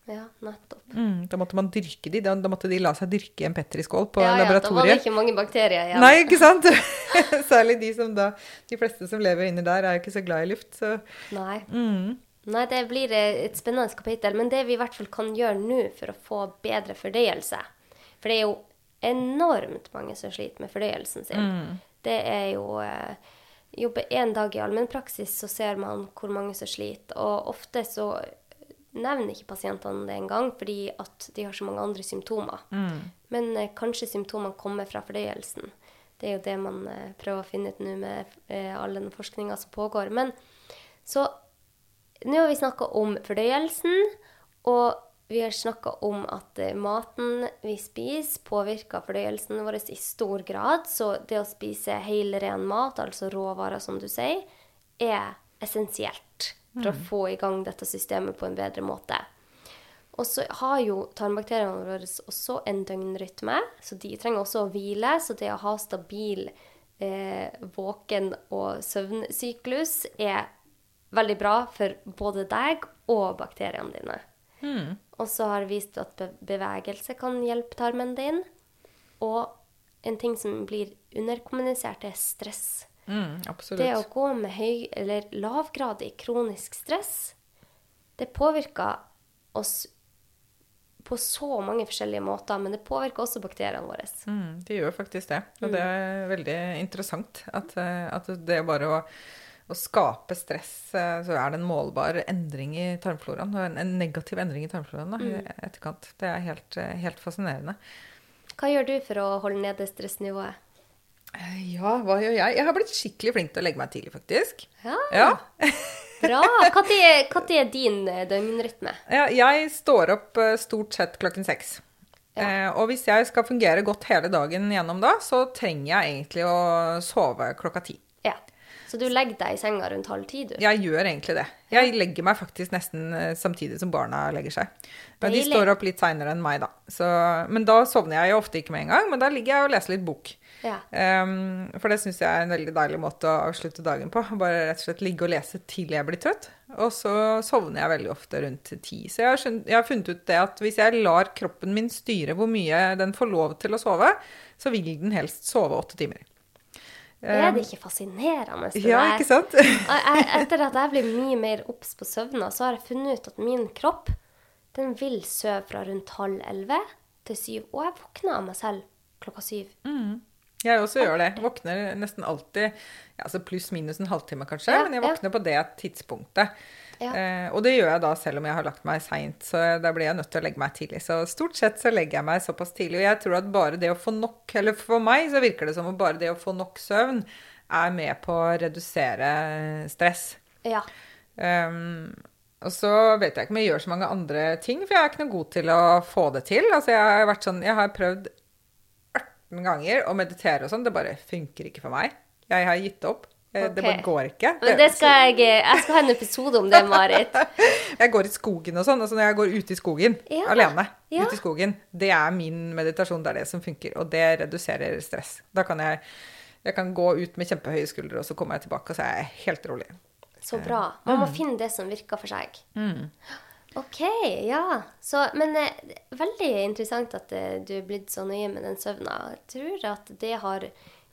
Ja, nettopp. Mm, da måtte man dyrke de. Da, da måtte de la seg dyrke i en petriskål på ja, ja, Da var det ikke mange bakterier igjen. Nei, ikke sant? [laughs] Særlig de som da De fleste som lever inni der, er jo ikke så glad i luft, så Nei. mm. Nei, det blir eh, et spennende kapittel. Men det vi i hvert fall kan gjøre nå for å få bedre fordøyelse For det er jo enormt mange som sliter med fordøyelsen sin. Mm. Det er jo eh, Jobber én dag i allmennpraksis, så ser man hvor mange som sliter. Og ofte så nevner ikke pasientene det engang, fordi at de har så mange andre symptomer. Men eh, kanskje symptomene kommer fra fordøyelsen. Det er jo det man eh, prøver å finne ut nå med eh, all den forskninga som pågår. Men så nå har vi snakka om fordøyelsen, og vi har snakka om at eh, maten vi spiser, påvirker fordøyelsen vår i stor grad. Så det å spise hel, ren mat, altså råvarer, som du sier, er essensielt for å få i gang dette systemet på en bedre måte. Og så har jo tarmbakteriene våre også en døgnrytme, så de trenger også å hvile. Så det å ha stabil eh, våken- og søvnsyklus er veldig bra for både deg og bakteriene dine. Og så har det vist at bevegelse kan hjelpe tarmen din. Og en ting som blir underkommunisert, er stress. Mm. Det å gå med høy eller lavgradig kronisk stress, det påvirker oss på så mange forskjellige måter, men det påvirker også bakteriene våre. Mm, det gjør faktisk det. Og det er veldig interessant at, eh, at det er bare å, å skape stress, eh, så er det en målbar endring i tarmfloraen. En, en negativ endring i tarmfloraen da, i etterkant. Det er helt, eh, helt fascinerende. Hva gjør du for å holde nede stressnivået? Eh, Ja, hva gjør jeg? Jeg har blitt skikkelig flink til å legge meg tidlig, faktisk. Ja, Ja. [laughs] bra. Når er din eh, døgnrytme? Ja, jeg står opp eh, stort sett klokken seks. Eh, og hvis jeg skal fungere godt hele dagen gjennom da, så trenger jeg egentlig å sove klokka ti. Ja. Så du legger deg i senga rundt halv ti, du? Jeg gjør egentlig det. Jeg legger meg faktisk nesten samtidig som barna legger seg. Men de står opp litt seinere enn meg, da. Så, men da sovner jeg jo ofte ikke med en gang, men da ligger jeg og leser litt bok. Ja. Um, for det syns jeg er en veldig deilig måte å avslutte dagen på. Bare rett og slett ligge og lese til jeg blir trøtt. Og så sovner jeg veldig ofte rundt ti. Så jeg har, skjønt, jeg har funnet ut det at hvis jeg lar kroppen min styre hvor mye den får lov til å sove, så vil den helst sove åtte timer. Er det ikke fascinerende? det Ja, ikke sant? Jeg, etter at jeg ble mye mer obs på søvna, så har jeg funnet ut at min kropp den vil sove fra rundt halv elleve til syv. Og jeg våkner av meg selv klokka syv. Jeg også gjør det. Våkner nesten alltid ja, altså pluss-minus en halvtime, kanskje. Ja, men jeg ja. våkner på det tidspunktet. Ja. Eh, og det gjør jeg da selv om jeg har lagt meg seint, så da blir jeg nødt til å legge meg tidlig. Så stort sett så legger jeg meg såpass tidlig. Og jeg tror at bare det å få nok, eller for meg så virker det som om bare det å få nok søvn er med på å redusere stress. Ja. Um, og så vet jeg ikke om jeg gjør så mange andre ting, for jeg er ikke noe god til å få det til. Altså jeg har vært sånn, jeg har prøvd 18 ganger og meditere og sånn, det bare funker ikke for meg. Jeg har gitt opp. Okay. Det bare går ikke. Men det skal jeg Jeg skal ha en episode om det, Marit. [laughs] Jeg går i skogen og sånn. Altså når jeg går ute i skogen Ja, alene, ja. ute i skogen, det er min meditasjon. Det er det som funker. Og det reduserer stress. Da kan jeg, jeg kan gå ut med kjempehøye skuldre, og så kommer jeg tilbake, og så er jeg helt rolig. Så bra. Man må finne det som virker for seg. OK, ja. Så, men eh, veldig interessant at eh, du er blitt så nøye med den søvna. Jeg tror at det har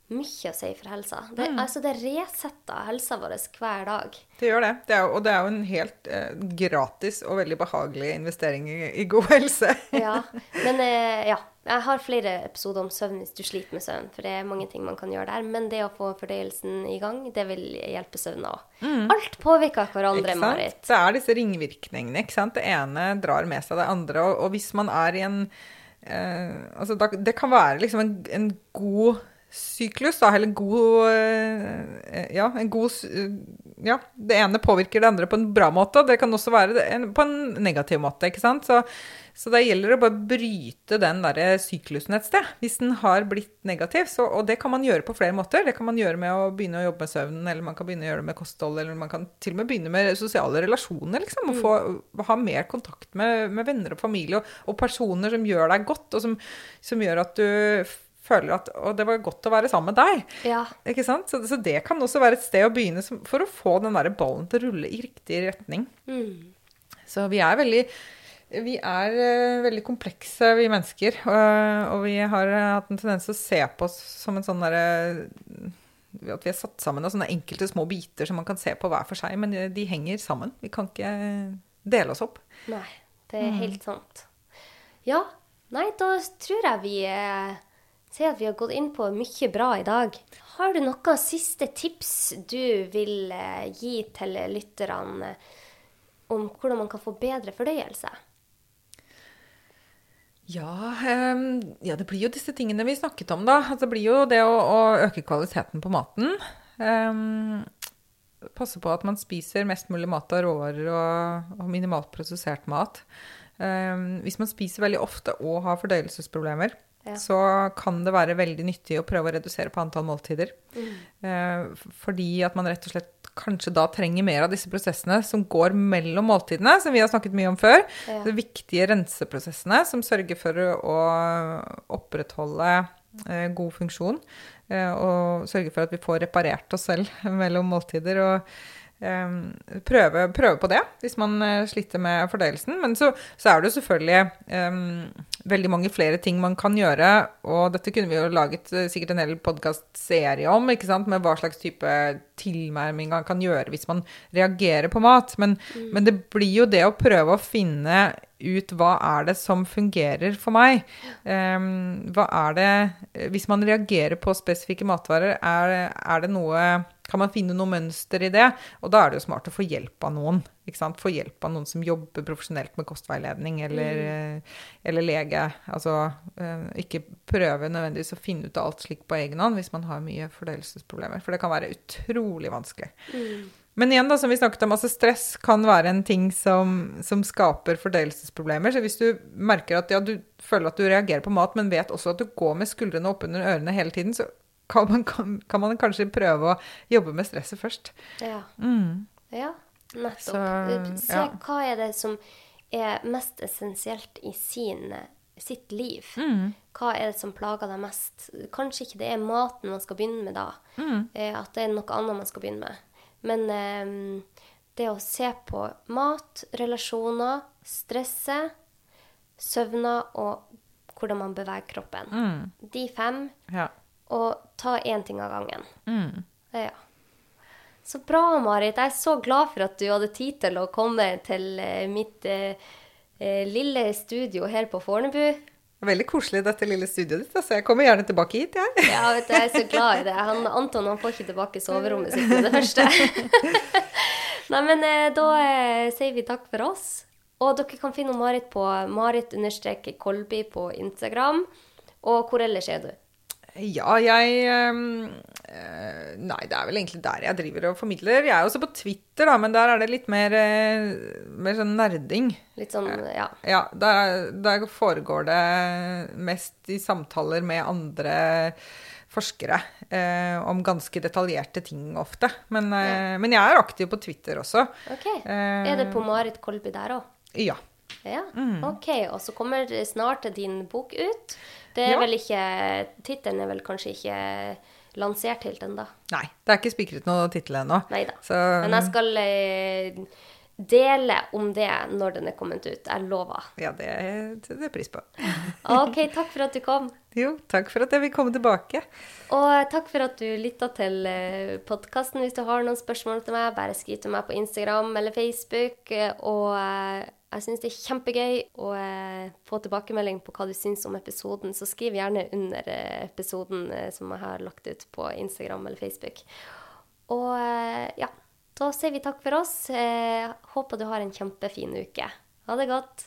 mye å si for helsa. Det, altså, det resetter helsa vår hver dag. Det gjør det. det er, og det er jo en helt eh, gratis og veldig behagelig investering i, i god helse. Ja. Men eh, ja. Jeg har flere episoder om søvn hvis du sliter med søvn. For det er mange ting man kan gjøre der. Men det å få fordøyelsen i gang, det vil hjelpe søvna òg. Alt påvirker hverandre? Marit. Det er disse ringvirkningene. ikke sant? Det ene drar med seg det andre. Og, og hvis man er i en eh, altså da, Det kan være liksom en, en god syklus, da, eller god eh, Ja, en god Ja, det ene påvirker det andre på en bra måte, og det kan også være en, på en negativ måte, ikke sant. Så, så det gjelder å bare bryte den der syklusen et sted, hvis den har blitt negativ. Så, og det kan man gjøre på flere måter. Det kan man gjøre med å begynne å jobbe med søvnen, eller man kan begynne å gjøre det med kosthold, eller man kan til og med begynne med sosiale relasjoner, liksom. Og få, ha mer kontakt med, med venner og familie, og, og personer som gjør deg godt, og som, som gjør at du føler at å, det var godt å være sammen med deg. Ja. Ikke sant? Så, så det kan også være et sted å begynne som, for å få den der ballen til å rulle i riktig retning. Mm. Så vi er veldig Vi er uh, veldig komplekse, vi mennesker. Og, og vi har eh, hatt en tendens til å se på oss som en sånn derre At vi er satt sammen av sånne enkelte små biter som man kan se på hver for seg, men de, de henger sammen. Vi kan ikke dele oss opp. Nei, det er helt sant. Ja, nei, da tror jeg vi eh, ser at vi har gått inn på mye bra i dag. Har du noen siste tips du vil eh, gi til lytterne eh, om hvordan man kan få bedre fordøyelse? Ja, um, ja, det blir jo disse tingene vi snakket om, da. Altså, det blir jo det å, å øke kvaliteten på maten. Um, passe på at man spiser mest mulig mat av råvarer og, og minimalt prosessert mat. Um, hvis man spiser veldig ofte og har fordøyelsesproblemer, Ja. så kan det være veldig nyttig å prøve å redusere på antall måltider. Mm. Eh, fordi at man rett og slett kanskje da trenger mer av disse prosessene som går mellom måltidene, som vi har snakket mye om før. Ja. De viktige renseprosessene som sørger for å opprettholde eh, god funksjon. eh, og sørger for at vi får reparert oss selv [laughs] mellom måltider. og prøve, prøve på det hvis man eh, sliter med fordøyelsen. Men så, så er det jo selvfølgelig um, veldig mange flere ting man kan gjøre. Og dette kunne vi jo laget eh, sikkert en hel podkastserie om, ikke sant? med hva slags type tilnærming man kan gjøre hvis man reagerer på mat. Men, men det blir jo det å prøve å finne ut hva er det som fungerer for meg. Um, hva er det Hvis man reagerer på spesifikke matvarer, er, er det noe Kan man finne noe mønster i det? Og da er det jo smart å få hjelp av noen. Ikke sant? Få hjelp av noen som jobber profesjonelt med kostveiledning eller, mm. eller lege. Altså eh, ikke prøve nødvendigvis å finne ut av alt slik på egen hånd hvis man har mye fordøyelsesproblemer. For det kan være utrolig vanskelig. Men igjen, da, som vi snakket om, altså stress kan være en ting som, som skaper fordøyelsesproblemer. Så hvis du merker at ja, du føler at du reagerer på mat, men vet også at du går med skuldrene oppunder ørene hele tiden, så kan man, kan, kan man kanskje prøve å jobbe med stresset først. Ja. Mm. Ja, nettopp. Så, Se ja. hva er det som er mest essensielt i sin, sitt liv. Mm. Hva er det som plager deg mest? Kanskje ikke det er maten man skal begynne med da. Mm. Eh, at det er noe annet man skal begynne med. Men eh, det å se på mat, relasjoner, stresset, søvner og hvordan man beveger kroppen. Mm. De fem. Ja. Og ta én ting av gangen. Mm. Ja. Så bra, Marit. Jeg er så glad for at du hadde tid til å komme til eh, mitt eh, eh, lille studio her på Fornebu. Veldig koselig, dette lille studioet ditt. Altså, jeg kommer gjerne tilbake hit, jeg. [laughs] Ja, vet du, jeg er så glad i det. Han, Anton han får ikke tilbake soverommet sitt med det første. [laughs] Nei, men eh, da eh, sier vi takk for oss. Og dere kan finne Marit på marit-kolby på Instagram. Og hvor ellers er du? Ja, jeg ehm, eh, Nei, det er vel egentlig der jeg driver og formidler. Jeg er også på Twitter, da, men der er det litt mer, eh, mer sånn nerding. Litt sånn, ja. Ja, der, der foregår det mest i samtaler med andre forskere eh, om ganske detaljerte ting ofte. Men, eh, men jeg er aktiv på Twitter også. Ok. Eh, Er det på Marit Kolby der òg? Ja. Ja, ok. Og så kommer snart din bok ut. Det er Ja. vel ikke Tittelen er vel kanskje ikke lansert helt ennå. Nei, det er ikke spikret noen tittel ennå. Men jeg skal eh, dele om det når den er kommet ut. Jeg lover. ja, det setter jeg pris på. [laughs] OK, takk for at du kom. Jo, takk for at jeg vil komme tilbake. Og takk for at du lytta til podkasten. Hvis du har noen spørsmål til meg, bare skriv til meg på Instagram eller Facebook. eh, Og eh, jeg syns det er kjempegøy å eh, få tilbakemelding på hva du syns om episoden. Så skriv gjerne under eh, episoden eh, som jeg har lagt ut på Instagram eller Facebook. Og eh, ja, da sier vi takk for oss. Eh, håper du har en kjempefin uke. Ha det godt.